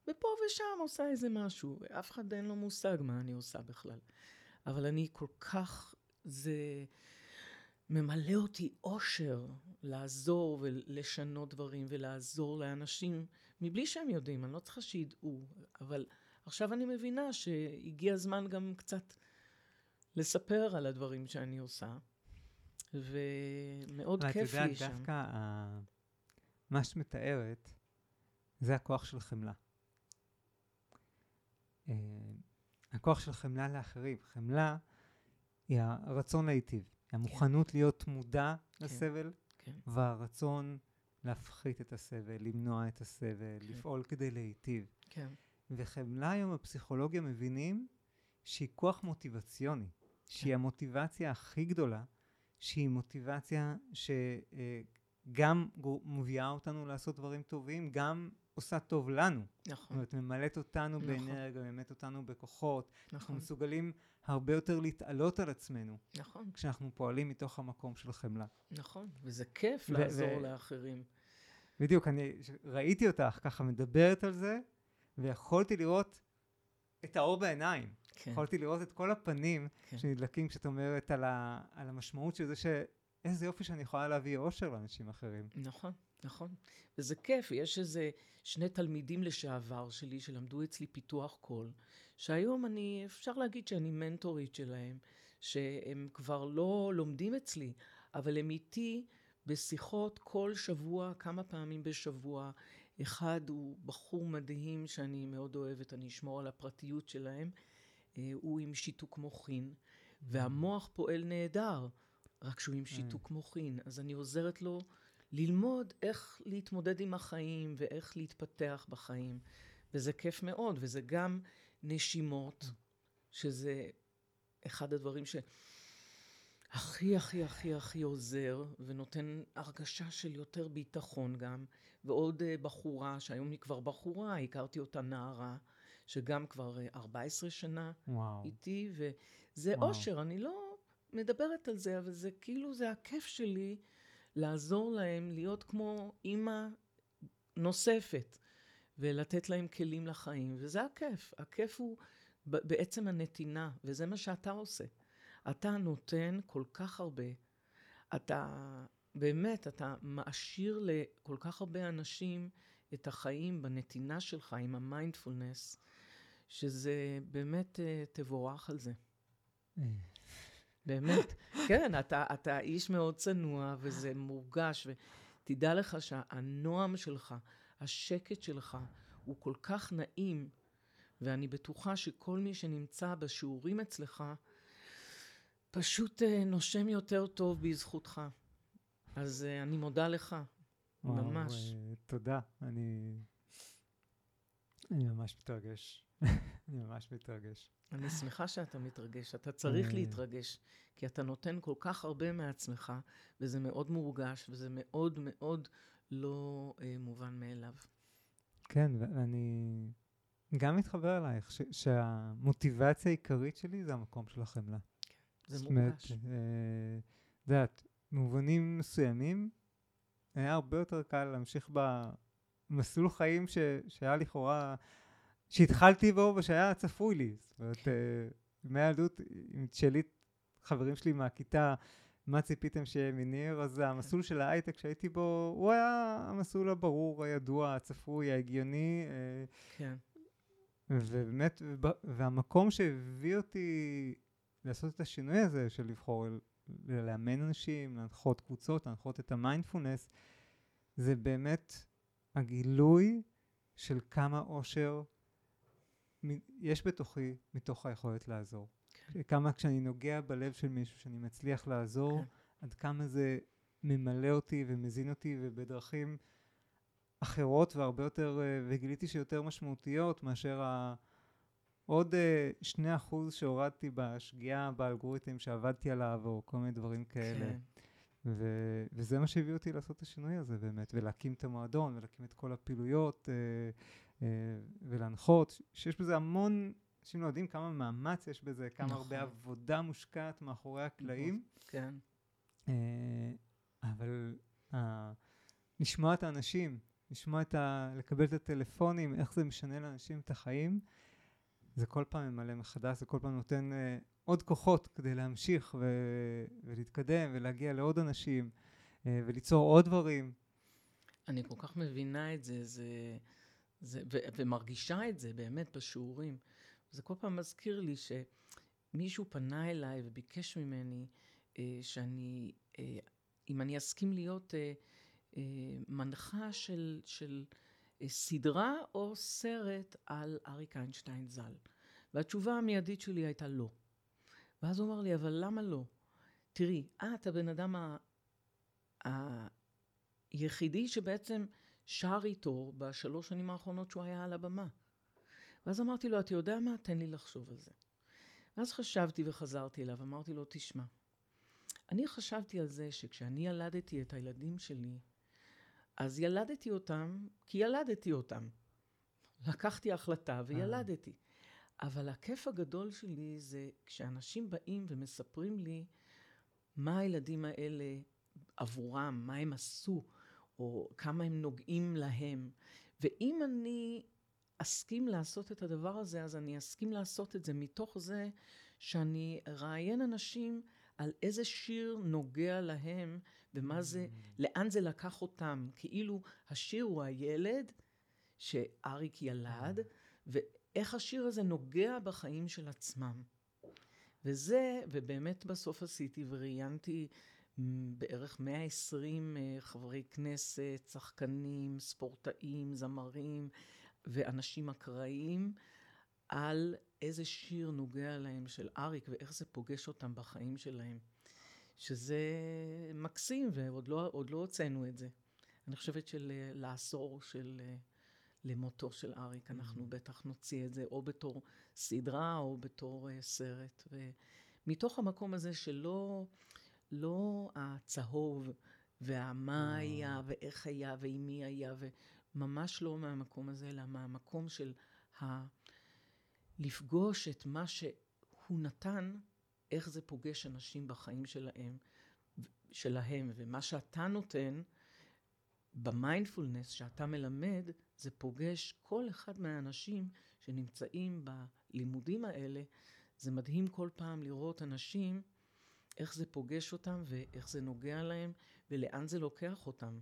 ופה ושם עושה איזה משהו. ואף אחד אין לו מושג מה אני עושה בכלל. אבל אני כל כך זה ממלא אותי אושר לעזור ולשנות דברים ולעזור לאנשים מבלי שהם יודעים, אני לא צריכה שידעו, אבל עכשיו אני מבינה שהגיע הזמן גם קצת לספר על הדברים שאני עושה, ומאוד כיף לי שם. ואת יודעת, דווקא מה שאת מתארת, זה הכוח של חמלה. אה, הכוח של חמלה לאחרים. חמלה היא הרצון להיטיב, היא המוכנות כן. להיות מודע כן. לסבל, כן. והרצון להפחית את הסבל, למנוע את הסבל, כן. לפעול כדי להיטיב. כן. וחמלה היום בפסיכולוגיה מבינים שהיא כוח מוטיבציוני, כן. שהיא המוטיבציה הכי גדולה, שהיא מוטיבציה שגם מביאה אותנו לעשות דברים טובים, גם עושה טוב לנו. נכון. זאת אומרת, ממלאת אותנו נכון. באנרגיה, ממלאת אותנו בכוחות. נכון. אנחנו מסוגלים הרבה יותר להתעלות על עצמנו. נכון. כשאנחנו פועלים מתוך המקום של חמלה. נכון, וזה כיף ו- לעזור ו- לאחרים. בדיוק, אני ראיתי אותך ככה מדברת על זה, ויכולתי לראות את האור בעיניים. כן. יכולתי לראות את כל הפנים כן. שנדלקים כשאת אומרת על, ה- על המשמעות של זה ש... איזה יופי שאני יכולה להביא אושר לאנשים אחרים. נכון. נכון. וזה כיף, יש איזה שני תלמידים לשעבר שלי שלמדו אצלי פיתוח קול, שהיום אני, אפשר להגיד שאני מנטורית שלהם, שהם כבר לא לומדים אצלי, אבל הם איתי בשיחות כל שבוע, כמה פעמים בשבוע. אחד הוא בחור מדהים שאני מאוד אוהבת, אני אשמור על הפרטיות שלהם. אה, הוא עם שיתוק מוחין. והמוח פועל נהדר, רק שהוא עם שיתוק מוחין. אז אני עוזרת לו ללמוד איך להתמודד עם החיים ואיך להתפתח בחיים. וזה כיף מאוד, וזה גם נשימות, שזה אחד הדברים שהכי הכי הכי הכי עוזר, ונותן הרגשה של יותר ביטחון גם. ועוד אה, בחורה, שהיום היא כבר בחורה, הכרתי אותה נערה, שגם כבר 14 אה, שנה וואו. איתי, וזה וואו. אושר, אני לא מדברת על זה, אבל זה כאילו, זה הכיף שלי לעזור להם להיות כמו אימא נוספת, ולתת להם כלים לחיים, וזה הכיף. הכיף הוא בעצם הנתינה, וזה מה שאתה עושה. אתה נותן כל כך הרבה. אתה, באמת, אתה מעשיר לכל כך הרבה אנשים את החיים בנתינה שלך עם המיינדפולנס, שזה באמת, אה, תבורך על זה. אה. באמת. כן, אתה, אתה איש מאוד צנוע, וזה מורגש, ותדע לך שהנועם שלך, השקט שלך, הוא כל כך נעים, ואני בטוחה שכל מי שנמצא בשיעורים אצלך, פשוט אה, נושם יותר טוב בזכותך. אז uh, אני מודה לך, וואו, ממש. וואו, תודה, אני... אני ממש מתרגש. אני ממש מתרגש. אני שמחה שאתה מתרגש. אתה צריך אה. להתרגש, כי אתה נותן כל כך הרבה מעצמך, וזה מאוד מורגש, וזה מאוד מאוד לא uh, מובן מאליו. כן, ואני גם מתחבר אלייך, ש- שהמוטיבציה העיקרית שלי זה המקום של החמלה. כן, זה מורגש. את יודעת, במובנים מסוימים, היה הרבה יותר קל להמשיך במסלול חיים ש, שהיה לכאורה, שהתחלתי בו ושהיה צפוי לי. זאת אומרת, uh, מהילדות, אם תשאלי חברים שלי מהכיתה, מה ציפיתם שיהיה מניר, אז המסלול של ההייטק שהייתי בו, הוא היה המסלול הברור, הידוע, הצפוי, ההגיוני. אה, כן. ובאמת, והמקום שהביא אותי לעשות את השינוי הזה של לבחור לאמן אנשים, להנחות קבוצות, להנחות את המיינדפולנס, זה באמת הגילוי של כמה אושר יש בתוכי מתוך היכולת לעזור. כן. כמה כשאני נוגע בלב של מישהו שאני מצליח לעזור, כן. עד כמה זה ממלא אותי ומזין אותי ובדרכים אחרות והרבה יותר, אה, וגיליתי שיותר משמעותיות מאשר ה... עוד אה, שני אחוז שהורדתי בשגיאה באלגוריתם שעבדתי עליו, או כל מיני דברים כאלה. כן. ו- וזה מה שהביא אותי לעשות את השינוי הזה באמת, ולהקים את המועדון, ולהקים את כל הפעילויות, אה, אה, ולהנחות, שיש בזה המון, אנשים לא יודעים כמה מאמץ יש בזה, כמה נכון. הרבה עבודה מושקעת מאחורי הקלעים. כן. אה, אבל אה, לשמוע את האנשים, לשמוע את ה... לקבל את הטלפונים, איך זה משנה לאנשים את החיים, זה כל פעם ממלא מחדש, זה כל פעם נותן uh, עוד כוחות כדי להמשיך ו- ולהתקדם ולהגיע לעוד אנשים uh, וליצור עוד דברים. אני כל כך מבינה את זה, זה, זה ו- ומרגישה את זה באמת בשיעורים. זה כל פעם מזכיר לי שמישהו פנה אליי וביקש ממני uh, שאני, uh, אם אני אסכים להיות uh, uh, מנחה של, של סדרה או סרט על אריק איינשטיין ז"ל. והתשובה המיידית שלי הייתה לא. ואז הוא אמר לי, אבל למה לא? תראי, את הבן אדם ה... היחידי שבעצם שר איתו בשלוש שנים האחרונות שהוא היה על הבמה. ואז אמרתי לו, אתה יודע מה? תן לי לחשוב על זה. ואז חשבתי וחזרתי אליו, אמרתי לו, תשמע, אני חשבתי על זה שכשאני ילדתי את הילדים שלי, אז ילדתי אותם כי ילדתי אותם. לקחתי החלטה וילדתי. אבל הכיף הגדול שלי זה כשאנשים באים ומספרים לי מה הילדים האלה עבורם, מה הם עשו, או כמה הם נוגעים להם. ואם אני אסכים לעשות את הדבר הזה, אז אני אסכים לעשות את זה מתוך זה שאני אראיין אנשים על איזה שיר נוגע להם ומה זה, mm. לאן זה לקח אותם. כאילו השיר הוא הילד שאריק ילד, ואיך השיר הזה נוגע בחיים של עצמם. וזה, ובאמת בסוף עשיתי וראיינתי בערך 120 אה, חברי כנסת, שחקנים, ספורטאים, זמרים ואנשים אקראיים על איזה שיר נוגע להם של אריק ואיך זה פוגש אותם בחיים שלהם. שזה מקסים, ועוד לא, לא הוצאנו את זה. אני חושבת שלעשור של למותו של אריק, אנחנו mm-hmm. בטח נוציא את זה, או בתור סדרה, או בתור סרט. ומתוך המקום הזה שלא לא הצהוב, והמה. היה, ואיך היה, ועם מי היה, וממש לא מהמקום הזה, אלא מהמקום של ה... לפגוש את מה שהוא נתן, איך זה פוגש אנשים בחיים שלהם, שלהם, ומה שאתה נותן, במיינדפולנס שאתה מלמד, זה פוגש כל אחד מהאנשים שנמצאים בלימודים האלה. זה מדהים כל פעם לראות אנשים, איך זה פוגש אותם ואיך זה נוגע להם ולאן זה לוקח אותם.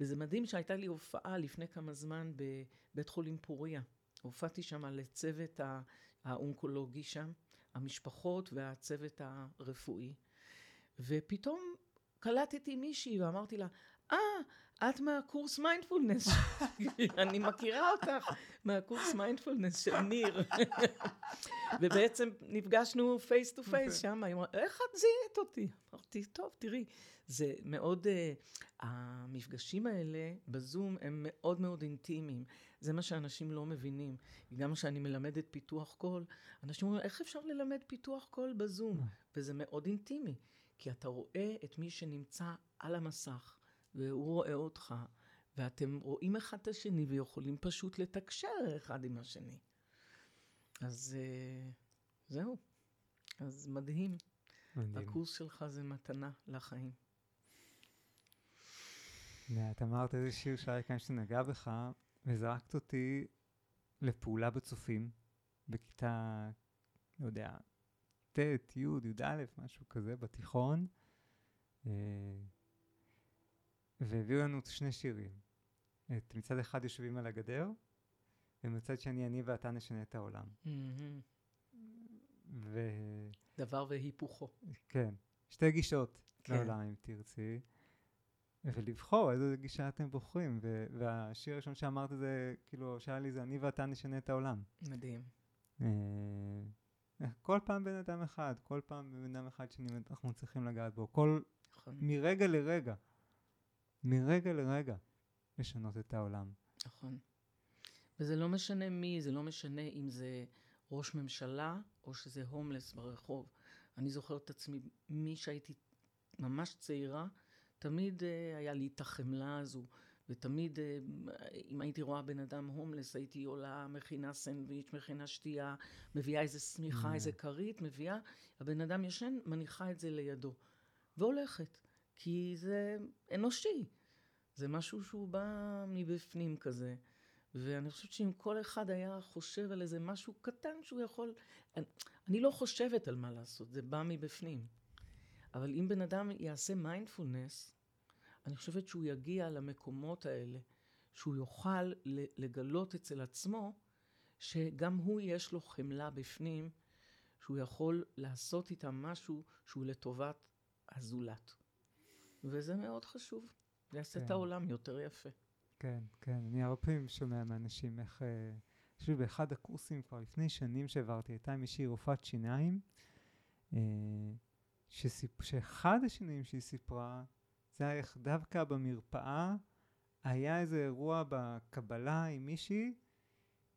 וזה מדהים שהייתה לי הופעה לפני כמה זמן בבית חולים פוריה. הופעתי שם לצוות האונקולוגי שם, המשפחות והצוות הרפואי. ופתאום קלטתי מישהי ואמרתי לה, אה, את מהקורס מיינדפולנס. אני מכירה אותך מהקורס מיינדפולנס של ניר. ובעצם נפגשנו face to face שם, היא אמרה, איך את זיהית אותי? אמרתי, טוב, תראי, זה מאוד, uh, המפגשים האלה בזום הם מאוד מאוד אינטימיים. זה מה שאנשים לא מבינים. גם כשאני מלמדת פיתוח קול, אנשים אומרים, איך אפשר ללמד פיתוח קול בזום? וזה מאוד אינטימי, כי אתה רואה את מי שנמצא על המסך. והוא רואה אותך, ואתם רואים אחד את השני ויכולים פשוט לתקשר אחד עם השני. אז uh, זהו. אז מדהים. מדהים. הקורס שלך זה מתנה לחיים. את אמרת איזה שיר שהיה כאן שנגע בך, וזרקת אותי לפעולה בצופים, בכיתה, לא יודע, ט', י', י"א, משהו כזה, בתיכון. אה, והביאו לנו שני שירים. את מצד אחד יושבים על הגדר, ומצד שני אני ואתה נשנה את העולם. Mm-hmm. ו... דבר והיפוכו. כן. שתי גישות כן. לעולם, אם תרצי. ולבחור איזה גישה אתם בוחרים. ו- והשיר הראשון שאמרת זה, כאילו, שאל לי זה אני ואתה נשנה את העולם. מדהים. אה, כל פעם בן אדם אחד, כל פעם בן אדם אחד שאנחנו צריכים לגעת בו. כל... נכון. מרגע לרגע. מרגע לרגע לשנות את העולם. נכון. וזה לא משנה מי, זה לא משנה אם זה ראש ממשלה או שזה הומלס ברחוב. אני זוכרת את עצמי, מי שהייתי ממש צעירה, תמיד uh, היה לי את החמלה הזו, ותמיד uh, אם הייתי רואה בן אדם הומלס, הייתי עולה, מכינה סנדוויץ', מכינה שתייה, מביאה איזה שמיכה, mm. איזה כרית, מביאה, הבן אדם ישן, מניחה את זה לידו, והולכת. כי זה אנושי. זה משהו שהוא בא מבפנים כזה. ואני חושבת שאם כל אחד היה חושב על איזה משהו קטן שהוא יכול... אני, אני לא חושבת על מה לעשות, זה בא מבפנים. אבל אם בן אדם יעשה מיינדפולנס, אני חושבת שהוא יגיע למקומות האלה, שהוא יוכל לגלות אצל עצמו שגם הוא יש לו חמלה בפנים, שהוא יכול לעשות איתם משהו שהוא לטובת הזולת. וזה מאוד חשוב. יעשה כן. את העולם יותר יפה. כן, כן. אני הרבה פעמים שומע מאנשים איך... אני חושב באחד הקורסים כבר לפני שנים שהעברתי, הייתה מישהי רופאת שיניים, אה, שסיפ... שאחד השינויים שהיא סיפרה, זה היה איך דווקא במרפאה היה איזה אירוע בקבלה עם מישהי,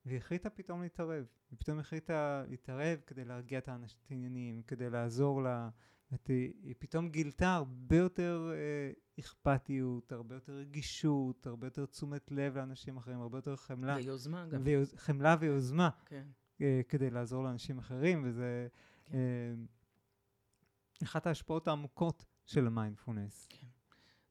והיא החליטה פתאום להתערב. היא פתאום החליטה להתערב כדי להרגיע את העניינים, כדי לעזור לה. היא, היא פתאום גילתה הרבה יותר אה, אכפתיות, הרבה יותר רגישות, הרבה יותר תשומת לב לאנשים אחרים, הרבה יותר חמלה. ויוזמה גם. ויוז, חמלה ויוזמה. כן. אה, כדי לעזור לאנשים אחרים, וזה כן. אה, אחת ההשפעות העמוקות של המיינדפולנס. כן.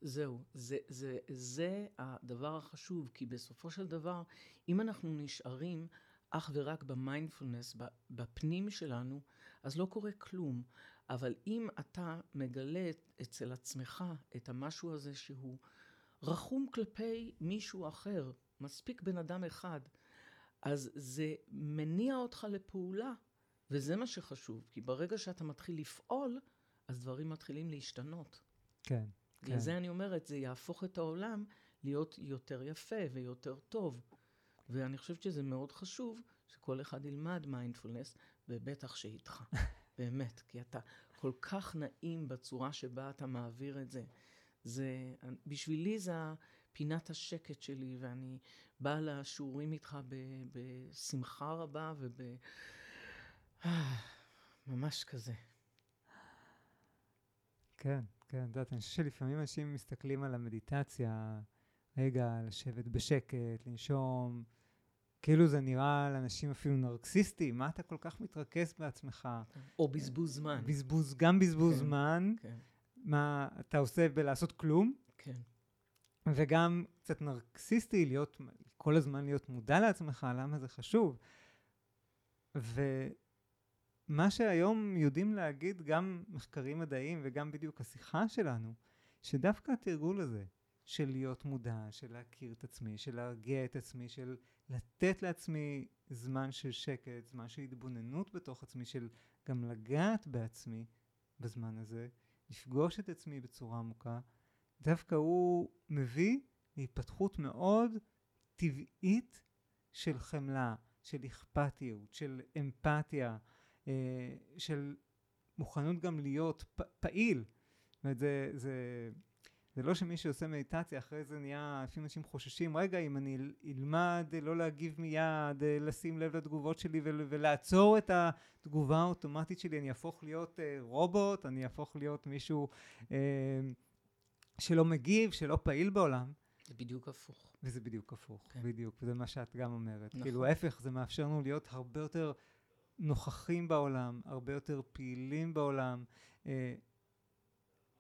זהו, זה, זה, זה הדבר החשוב, כי בסופו של דבר, אם אנחנו נשארים אך ורק במיינדפולנס, בפנים שלנו, אז לא קורה כלום. אבל אם אתה מגלה אצל עצמך את המשהו הזה שהוא רחום כלפי מישהו אחר, מספיק בן אדם אחד, אז זה מניע אותך לפעולה, וזה מה שחשוב, כי ברגע שאתה מתחיל לפעול, אז דברים מתחילים להשתנות. כן. כן. לזה אני אומרת, זה יהפוך את העולם להיות יותר יפה ויותר טוב. ואני חושבת שזה מאוד חשוב שכל אחד ילמד מיינדפולנס, ובטח שאיתך. באמת, כי אתה כל כך נעים בצורה שבה אתה מעביר את זה. זה, בשבילי זה פינת השקט שלי, ואני באה לשיעורים איתך ב, בשמחה רבה וב... ממש כזה. כן, כן, את יודעת, אני חושב שלפעמים אנשים מסתכלים על המדיטציה, רגע, לשבת בשקט, לנשום, כאילו זה נראה לאנשים אפילו נרקסיסטי, מה אתה כל כך מתרכז בעצמך? או בזבוז זמן. בזבוז, גם בזבוז כן, זמן. כן. מה אתה עושה בלעשות כלום, כן, וגם קצת נרקסיסטי, להיות, כל הזמן להיות מודע לעצמך, למה זה חשוב. ומה שהיום יודעים להגיד, גם מחקרים מדעיים וגם בדיוק השיחה שלנו, שדווקא התרגול הזה, של להיות מודע, של להכיר את עצמי, של להרגיע את עצמי, של לתת לעצמי זמן של שקט, זמן של התבוננות בתוך עצמי, של גם לגעת בעצמי בזמן הזה, לפגוש את עצמי בצורה עמוקה, דווקא הוא מביא להתפתחות מאוד טבעית של חמלה, של אכפתיות, של אמפתיה, אה, של מוכנות גם להיות פ- פעיל. זאת אומרת, זה, זה, זה לא שמי שעושה מדיטציה, אחרי זה נהיה, לפעמים אנשים חוששים, רגע, אם אני אלמד לא להגיב מיד, אה, לשים לב לתגובות שלי ול, ולעצור את התגובה האוטומטית שלי, אני אהפוך להיות אה, רובוט, אני אהפוך להיות מישהו אה, שלא מגיב, שלא פעיל בעולם. זה בדיוק הפוך. וזה בדיוק הפוך, כן. בדיוק, וזה מה שאת גם אומרת. נכון. כאילו, ההפך, זה מאפשר לנו להיות הרבה יותר נוכחים בעולם, הרבה יותר פעילים בעולם, אה,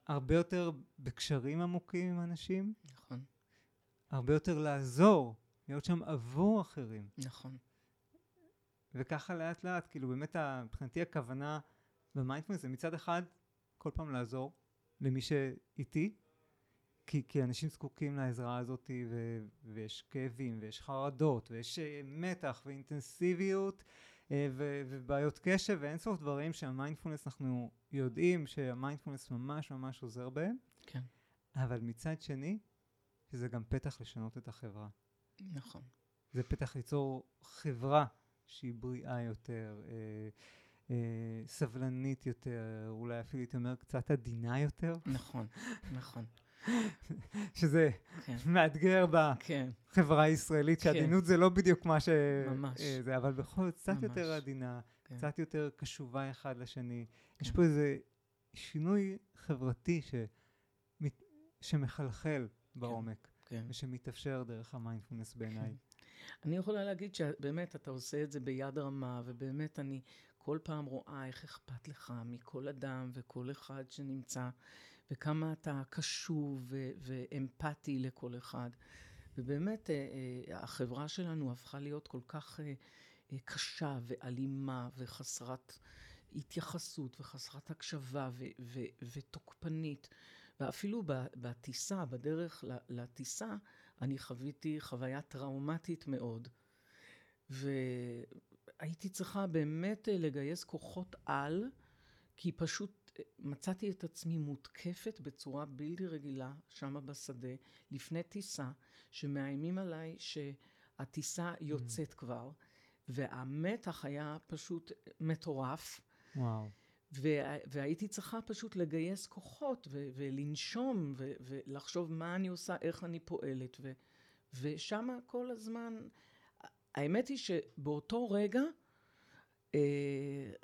הרבה יותר בקשרים עמוקים עם אנשים, נכון, הרבה יותר לעזור, להיות שם עבור אחרים. נכון. וככה לאט לאט, כאילו באמת מבחינתי הכוונה במיינדפלנס זה מצד אחד כל פעם לעזור למי שאיתי, כי, כי אנשים זקוקים לעזרה הזאת ו, ויש כאבים ויש חרדות ויש אה, מתח ואינטנסיביות ו, ובעיות קשב ואין סוף דברים שהמיינדפולנס אנחנו יודעים שהמיינדפולנס ממש ממש עוזר בהם, כן, אבל מצד שני שזה גם פתח לשנות את החברה. נכון. זה פתח ליצור חברה שהיא בריאה יותר, אה, אה, סבלנית יותר, אולי אפילו הייתי אומר קצת עדינה יותר, נכון, נכון. שזה כן, מאתגר כן, בחברה הישראלית, כן. שעדינות זה לא בדיוק מה ש... ממש. אה, זה, אבל בכל זאת קצת ממש. יותר עדינה, כן. קצת יותר קשובה אחד לשני. יש כן. פה איזה שינוי חברתי ש... שמחלחל בעומק, כן. ושמתאפשר דרך המיינדפולנס בעיניי. אני יכולה להגיד שבאמת אתה עושה את זה ביד רמה, ובאמת אני כל פעם רואה איך אכפת לך מכל אדם וכל אחד שנמצא, וכמה אתה קשוב ואמפתי לכל אחד. ובאמת, אה, אה, החברה שלנו הפכה להיות כל כך אה, קשה ואלימה וחסרת התייחסות וחסרת הקשבה ותוקפנית. ואפילו בטיסה, בדרך לטיסה, אני חוויתי חוויה טראומטית מאוד. והייתי צריכה באמת לגייס כוחות על, כי פשוט מצאתי את עצמי מותקפת בצורה בלתי רגילה שמה בשדה, לפני טיסה, שמאיימים עליי שהטיסה יוצאת כבר, והמתח היה פשוט מטורף. וואו. וה- והייתי צריכה פשוט לגייס כוחות ו- ולנשום ו- ולחשוב מה אני עושה, איך אני פועלת. ו- ושם כל הזמן, האמת היא שבאותו רגע, אה,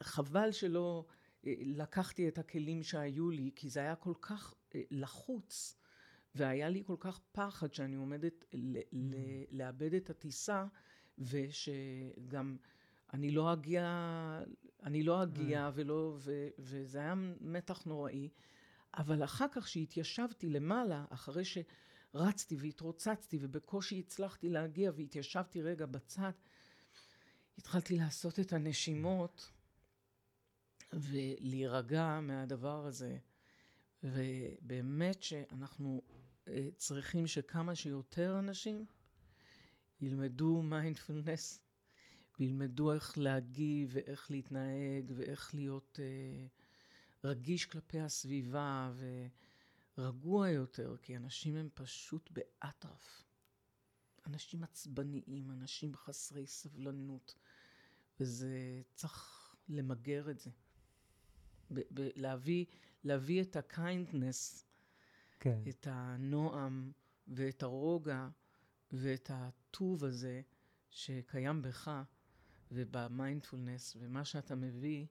חבל שלא לקחתי את הכלים שהיו לי, כי זה היה כל כך אה, לחוץ, והיה לי כל כך פחד שאני עומדת ל- ל- לאבד את הטיסה, ושגם אני לא אגיע, אני לא אגיע, ולא, ו, וזה היה מתח נוראי. אבל אחר כך, שהתיישבתי למעלה, אחרי שרצתי והתרוצצתי, ובקושי הצלחתי להגיע, והתיישבתי רגע בצד, התחלתי לעשות את הנשימות, ולהירגע מהדבר הזה. ובאמת שאנחנו אה, צריכים שכמה שיותר אנשים ילמדו מיינדפולנס, וילמדו איך להגיב ואיך להתנהג ואיך להיות אה, רגיש כלפי הסביבה ורגוע יותר, כי אנשים הם פשוט באטרף. אנשים עצבניים, אנשים חסרי סבלנות, וזה צריך למגר את זה. ב- ב- להביא, להביא את ה-kindness, כן. את הנועם ואת הרוגע ואת הטוב הזה שקיים בך ובמיינדפולנס, ומה שאתה מביא,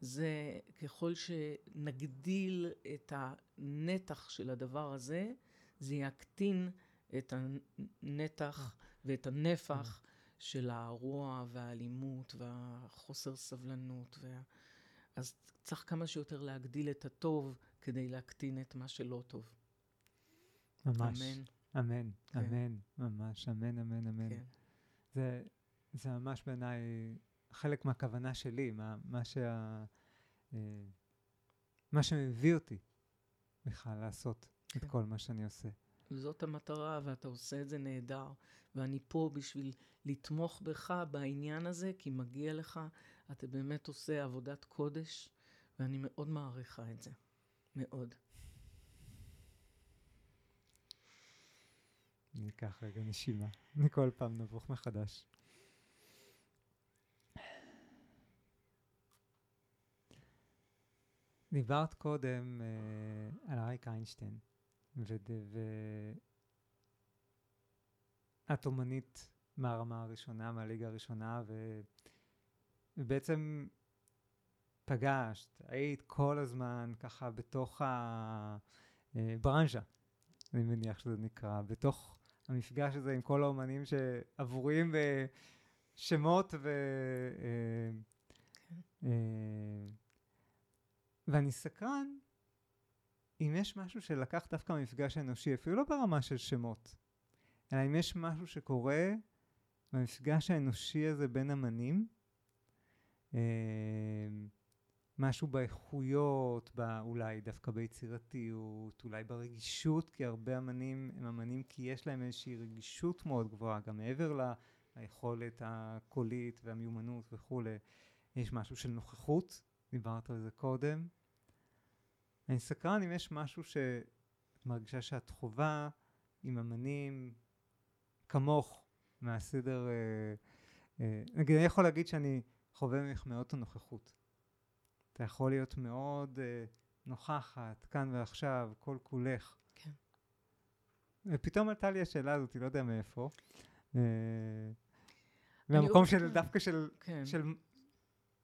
זה ככל שנגדיל את הנתח של הדבר הזה, זה יקטין את הנתח ואת הנפח של הרוע והאלימות והחוסר סבלנות. וה... אז צריך כמה שיותר להגדיל את הטוב כדי להקטין את מה שלא טוב. ממש. אמן. אמן, כן. אמן, ממש, אמן, אמן, אמן. כן. זה, זה ממש בעיניי חלק מהכוונה שלי, מה, מה, שה, אה, מה שמביא אותי בכלל לעשות את כן. כל מה שאני עושה. זאת המטרה, ואתה עושה את זה נהדר. ואני פה בשביל לתמוך בך בעניין הזה, כי מגיע לך, אתה באמת עושה עבודת קודש, ואני מאוד מעריכה את זה. מאוד. אני אקח רגע נשימה. כל פעם נבוך מחדש. דיברת קודם אה, על אריק איינשטיין, ואת אומנית מהרמה הראשונה, מהליגה הראשונה, ו... ובעצם פגשת, היית כל הזמן ככה בתוך הברנז'ה, אני מניח שזה נקרא, בתוך המפגש הזה עם כל האומנים שעבוריים בשמות ו... אה, כן. אה, ואני סקרן אם יש משהו שלקח דווקא מהמפגש האנושי, אפילו לא ברמה של שמות, אלא אם יש משהו שקורה במפגש האנושי הזה בין אמנים, אה, משהו באיכויות, בא, אולי דווקא ביצירתיות, אולי ברגישות, כי הרבה אמנים הם אמנים כי יש להם איזושהי רגישות מאוד גבוהה, גם מעבר ליכולת הקולית והמיומנות וכולי, יש משהו של נוכחות, דיברת על זה קודם. אני סקרן אם יש משהו שאת מרגישה שאת חווה עם אמנים כמוך מהסדר, אה, אה, נגיד אני יכול להגיד שאני חווה ממך מאוד את הנוכחות. אתה יכול להיות מאוד אה, נוכחת, כאן ועכשיו, כל כולך. כן. ופתאום עלתה לי השאלה הזאת, לא יודע מאיפה. אה, מהמקום של, דווקא של, כן. של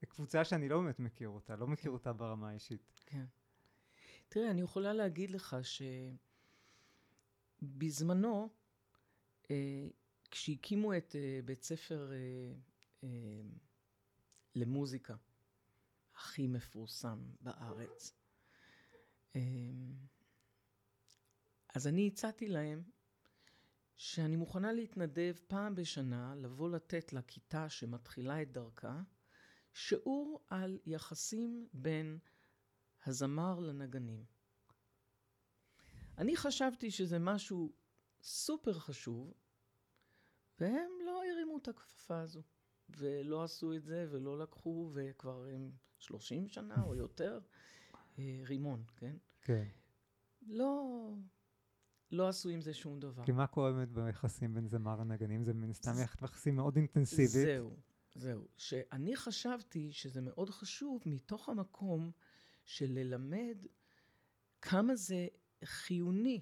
קבוצה שאני לא באמת מכיר אותה, לא מכיר כן. אותה ברמה האישית. כן. תראה, אני יכולה להגיד לך שבזמנו, אה, כשהקימו את אה, בית ספר אה, אה, למוזיקה, הכי מפורסם בארץ, אה, אז אני הצעתי להם שאני מוכנה להתנדב פעם בשנה לבוא לתת לכיתה שמתחילה את דרכה שיעור על יחסים בין הזמר לנגנים. אני חשבתי שזה משהו סופר חשוב, והם לא הרימו את הכפפה הזו, ולא עשו את זה, ולא לקחו, וכבר הם 30 שנה או יותר, אה, רימון, כן? כן. לא, לא עשו עם זה שום דבר. כי מה קורה באמת ביחסים בין זמר לנגנים? זה מן הסתם יחסים מאוד אינטנסיבית. זהו, זהו. שאני חשבתי שזה מאוד חשוב מתוך המקום של ללמד כמה זה חיוני.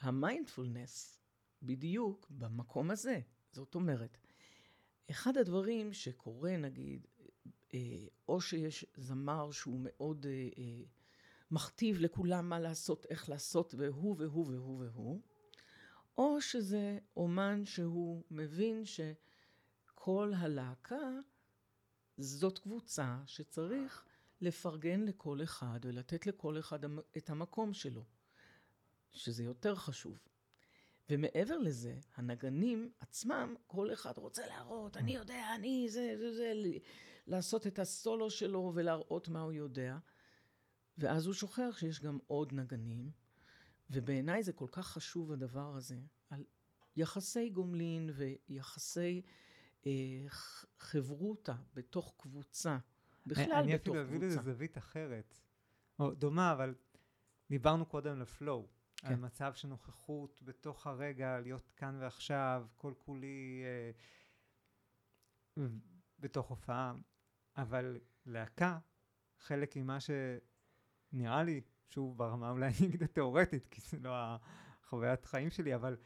המיינדפולנס, בדיוק במקום הזה. זאת אומרת, אחד הדברים שקורה, נגיד, אה, או שיש זמר שהוא מאוד אה, אה, מכתיב לכולם מה לעשות, איך לעשות, והוא והוא והוא והוא, או שזה אומן שהוא מבין שכל הלהקה זאת קבוצה שצריך לפרגן לכל אחד ולתת לכל אחד את המקום שלו, שזה יותר חשוב. ומעבר לזה, הנגנים עצמם, כל אחד רוצה להראות, אני יודע, אני זה, זה, זה, לעשות את הסולו שלו ולהראות מה הוא יודע. ואז הוא שוכח שיש גם עוד נגנים, ובעיניי זה כל כך חשוב הדבר הזה, על יחסי גומלין ויחסי אה, חברותה בתוך קבוצה, בכלל אני בתוך אפילו אביא לזה קבוצה. זווית אחרת. או דומה, אבל דיברנו קודם ל flow. כן. על מצב של נוכחות בתוך הרגע, להיות כאן ועכשיו, כל כולי... אה, בתוך הופעה, אבל להקה, חלק ממה שנראה לי, שוב ברמה אולי אגיד התיאורטית, כי זה לא החוויית חיים שלי, אבל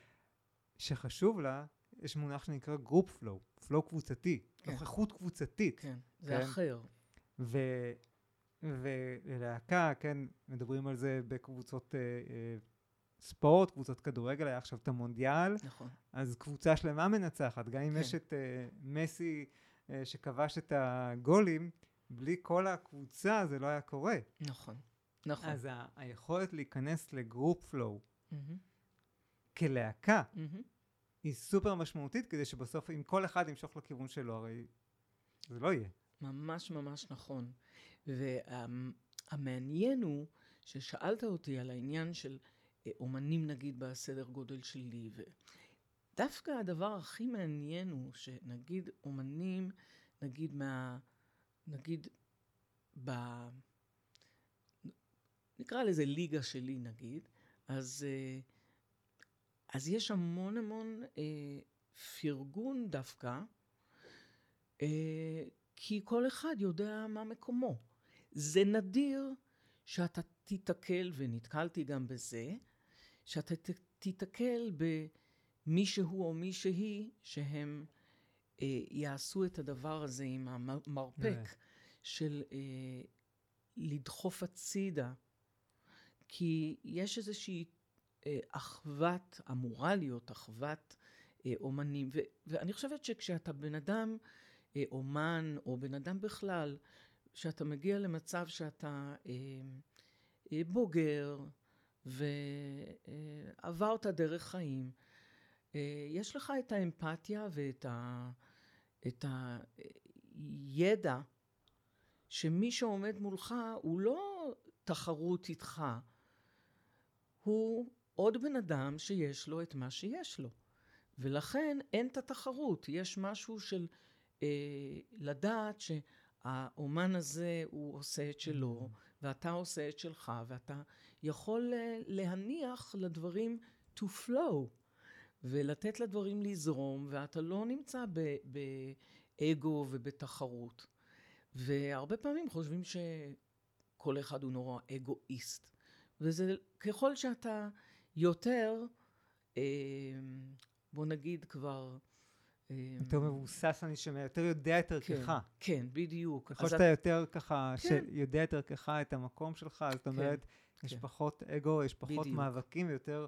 שחשוב לה, יש מונח שנקרא group flow, flow קבוצתי, כן. נוכחות קבוצתית. כן, זה כן? אחר. ו... ולהקה, כן, מדברים על זה בקבוצות אה, אה, ספורט, קבוצות כדורגל, היה עכשיו את המונדיאל. נכון. אז קבוצה שלמה מנצחת, גם אם כן. יש את אה, מסי אה, שכבש את הגולים, בלי כל הקבוצה זה לא היה קורה. נכון, נכון. אז ה- היכולת להיכנס לגרופ פלואו mm-hmm. כלהקה, mm-hmm. היא סופר משמעותית, כדי שבסוף אם כל אחד ימשוך לכיוון שלו, הרי זה לא יהיה. ממש ממש נכון. והמעניין הוא ששאלת אותי על העניין של אומנים נגיד בסדר גודל שלי, ודווקא הדבר הכי מעניין הוא שנגיד אומנים, נגיד מה... נגיד ב... נקרא לזה ליגה שלי נגיד, אז, אה, אז יש המון המון אה, פרגון דווקא, אה, כי כל אחד יודע מה מקומו. זה נדיר שאתה תיתקל, ונתקלתי גם בזה, שאתה תיתקל במישהו או מישהי שהם אה, יעשו את הדבר הזה עם המרפק yeah. של אה, לדחוף הצידה. כי יש איזושהי אה, אחוות, אמורה להיות אחוות אה, אומנים. ו, ואני חושבת שכשאתה בן אדם, אה, אומן, או בן אדם בכלל, שאתה מגיע למצב שאתה אה, אה, בוגר ועברת דרך חיים, אה, יש לך את האמפתיה ואת ה, את הידע שמי שעומד מולך הוא לא תחרות איתך, הוא עוד בן אדם שיש לו את מה שיש לו. ולכן אין את התחרות, יש משהו של אה, לדעת ש... האומן הזה הוא עושה את שלו. ואתה עושה את שלך, ואתה יכול אה, להניח לדברים to flow, ולתת לדברים לזרום, ואתה לא נמצא באגו ובתחרות. והרבה פעמים חושבים שכל אחד הוא נורא אגואיסט. וזה ככל שאתה יותר, אה, בוא נגיד כבר, יותר מבוסס, אני שומע, יותר יודע את ערכך. כן, כן, בדיוק. ככל שאתה יותר ככה, כן. שיודע את ערכך, את המקום שלך, זאת כן, אומרת, כן. יש פחות אגו, יש פחות בדיוק. מאבקים, ויותר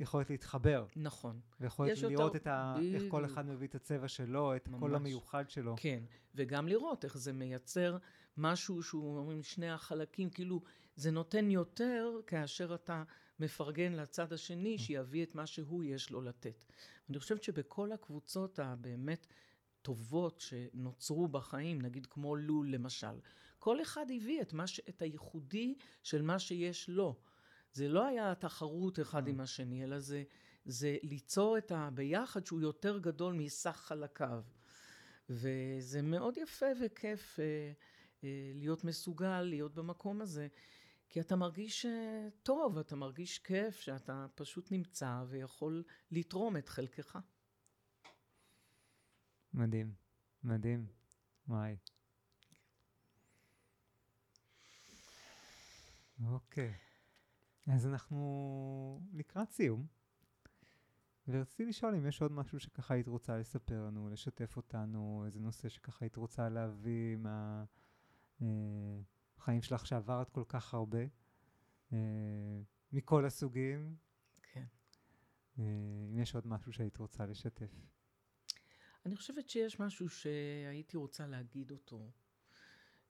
יכולת להתחבר. נכון. ויכולת לראות את ה... איך כל אחד מביא את הצבע שלו, את ממש. כל המיוחד שלו. כן, וגם לראות איך זה מייצר משהו שהוא, אומרים, שני החלקים, כאילו, זה נותן יותר כאשר אתה מפרגן לצד השני, שיביא את מה שהוא יש לו לתת. אני חושבת שבכל הקבוצות הבאמת טובות שנוצרו בחיים, נגיד כמו לול למשל, כל אחד הביא את, ש... את הייחודי של מה שיש לו. זה לא היה תחרות אחד עם השני, אלא זה, זה ליצור את הביחד שהוא יותר גדול מסך חלקיו. וזה מאוד יפה וכיף אה, אה, להיות מסוגל, להיות במקום הזה. כי אתה מרגיש אה, טוב, אתה מרגיש כיף, שאתה פשוט נמצא ויכול לתרום את חלקך. מדהים, מדהים. וואי. אוקיי. אז אנחנו לקראת סיום, ורציתי לשאול אם יש עוד משהו שככה היית רוצה לספר לנו, לשתף אותנו, איזה נושא שככה היית רוצה להביא מה... אה, שלך שעברת כל כך הרבה, אה, מכל הסוגים. כן. אה, אם יש עוד משהו שהיית רוצה לשתף. אני חושבת שיש משהו שהייתי רוצה להגיד אותו.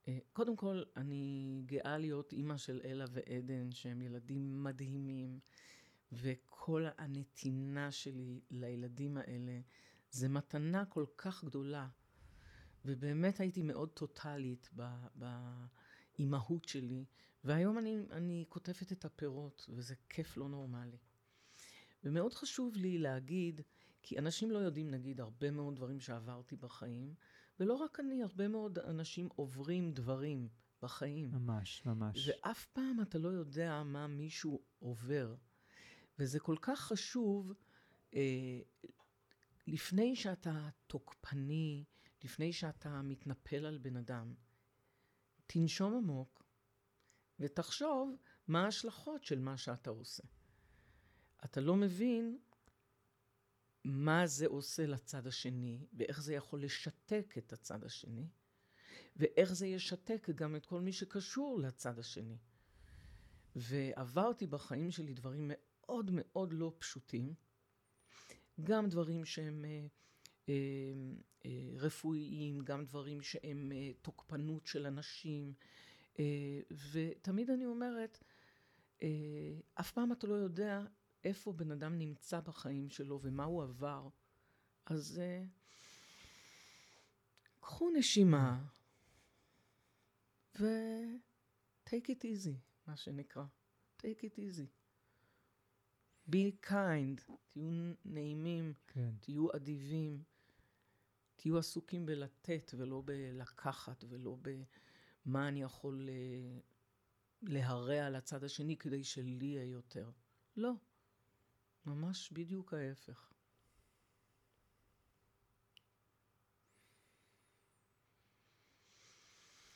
אה, קודם כל, אני גאה להיות אימא של אלה ועדן, שהם ילדים מדהימים, וכל הנתינה שלי לילדים האלה זה מתנה כל כך גדולה. ובאמת הייתי מאוד טוטאלית ב... ב האימהות שלי, והיום אני, אני קוטפת את הפירות, וזה כיף לא נורמלי. ומאוד חשוב לי להגיד, כי אנשים לא יודעים, נגיד, הרבה מאוד דברים שעברתי בחיים, ולא רק אני, הרבה מאוד אנשים עוברים דברים בחיים. ממש, ממש. ואף פעם אתה לא יודע מה מישהו עובר. וזה כל כך חשוב, אה, לפני שאתה תוקפני, לפני שאתה מתנפל על בן אדם, תנשום עמוק ותחשוב מה ההשלכות של מה שאתה עושה. אתה לא מבין מה זה עושה לצד השני, ואיך זה יכול לשתק את הצד השני, ואיך זה ישתק גם את כל מי שקשור לצד השני. ועברתי בחיים שלי דברים מאוד מאוד לא פשוטים, גם דברים שהם אה, אה, אה, רפואיים, גם דברים שהם אה, תוקפנות של אנשים, אה, ותמיד אני אומרת, אה, אף פעם אתה לא יודע איפה בן אדם נמצא בחיים שלו ומה הוא עבר. אז uh, קחו נשימה ו-take it easy, מה שנקרא. take it easy. be kind, תהיו נעימים, כן. תהיו אדיבים, תהיו עסוקים בלתת ולא בלקחת ולא במה אני יכול אה, להרע לצד השני כדי שלי יהיה יותר. לא. ממש בדיוק ההפך.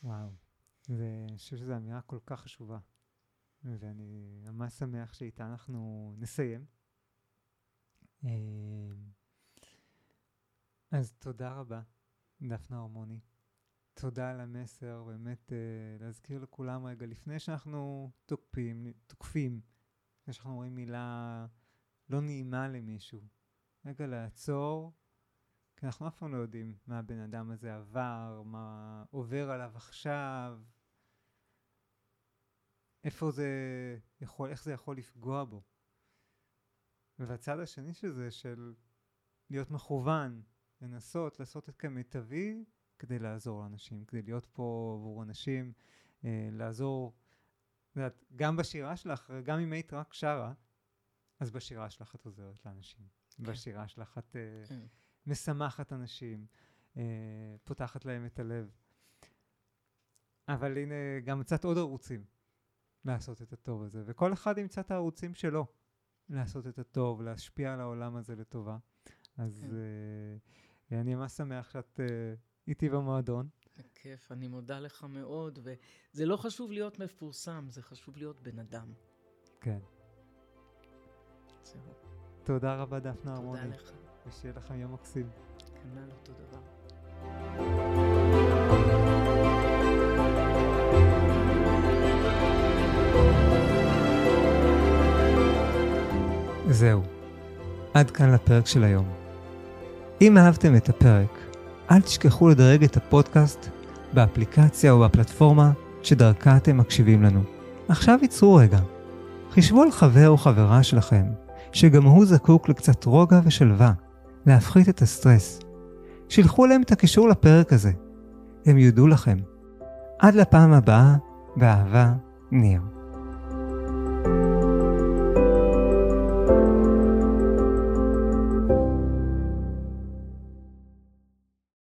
וואו, ואני חושב שזו אמירה כל כך חשובה, ואני ממש שמח שאיתה אנחנו נסיים. אה, אז תודה רבה, דפנה הרמוני. תודה על המסר, באמת uh, להזכיר לכולם רגע, לפני שאנחנו תוקפים, תוקפים, לפני שאנחנו רואים מילה לא נעימה למישהו. רגע לעצור, כי אנחנו אף פעם לא יודעים מה הבן אדם הזה עבר, מה עובר עליו עכשיו, איפה זה יכול, איך זה יכול לפגוע בו. והצד השני של זה, של להיות מכוון, לנסות לעשות את כמיטבי כדי לעזור לאנשים, כדי להיות פה עבור אנשים, אה, לעזור, יודעת, גם בשירה שלך, גם אם היית רק שרה, אז בשירה שלך את עוזרת לאנשים. כן. בשירה שלך את uh, כן. משמחת אנשים, uh, פותחת להם את הלב. אבל הנה, גם מצאת עוד ערוצים לעשות את הטוב הזה, וכל אחד ימצא את הערוצים שלו לעשות את הטוב, להשפיע על העולם הזה לטובה. אז כן. uh, אני ממש שמח שאת uh, איתי במועדון. כיף, אני מודה לך מאוד, וזה לא חשוב להיות מפורסם, זה חשוב להיות בן אדם. כן. תודה רבה, דפנה הרמוני. תודה לך. ושיהיה לכם יום מקסים. כנ"ל אותו דבר. זהו, עד כאן לפרק של היום. אם אהבתם את הפרק, אל תשכחו לדרג את הפודקאסט באפליקציה או בפלטפורמה שדרכה אתם מקשיבים לנו. עכשיו ייצרו רגע. חישבו על חבר או חברה שלכם שגם הוא זקוק לקצת רוגע ושלווה, להפחית את הסטרס. שילחו להם את הקישור לפרק הזה. הם יודו לכם. עד לפעם הבאה, באהבה, ניר. thank you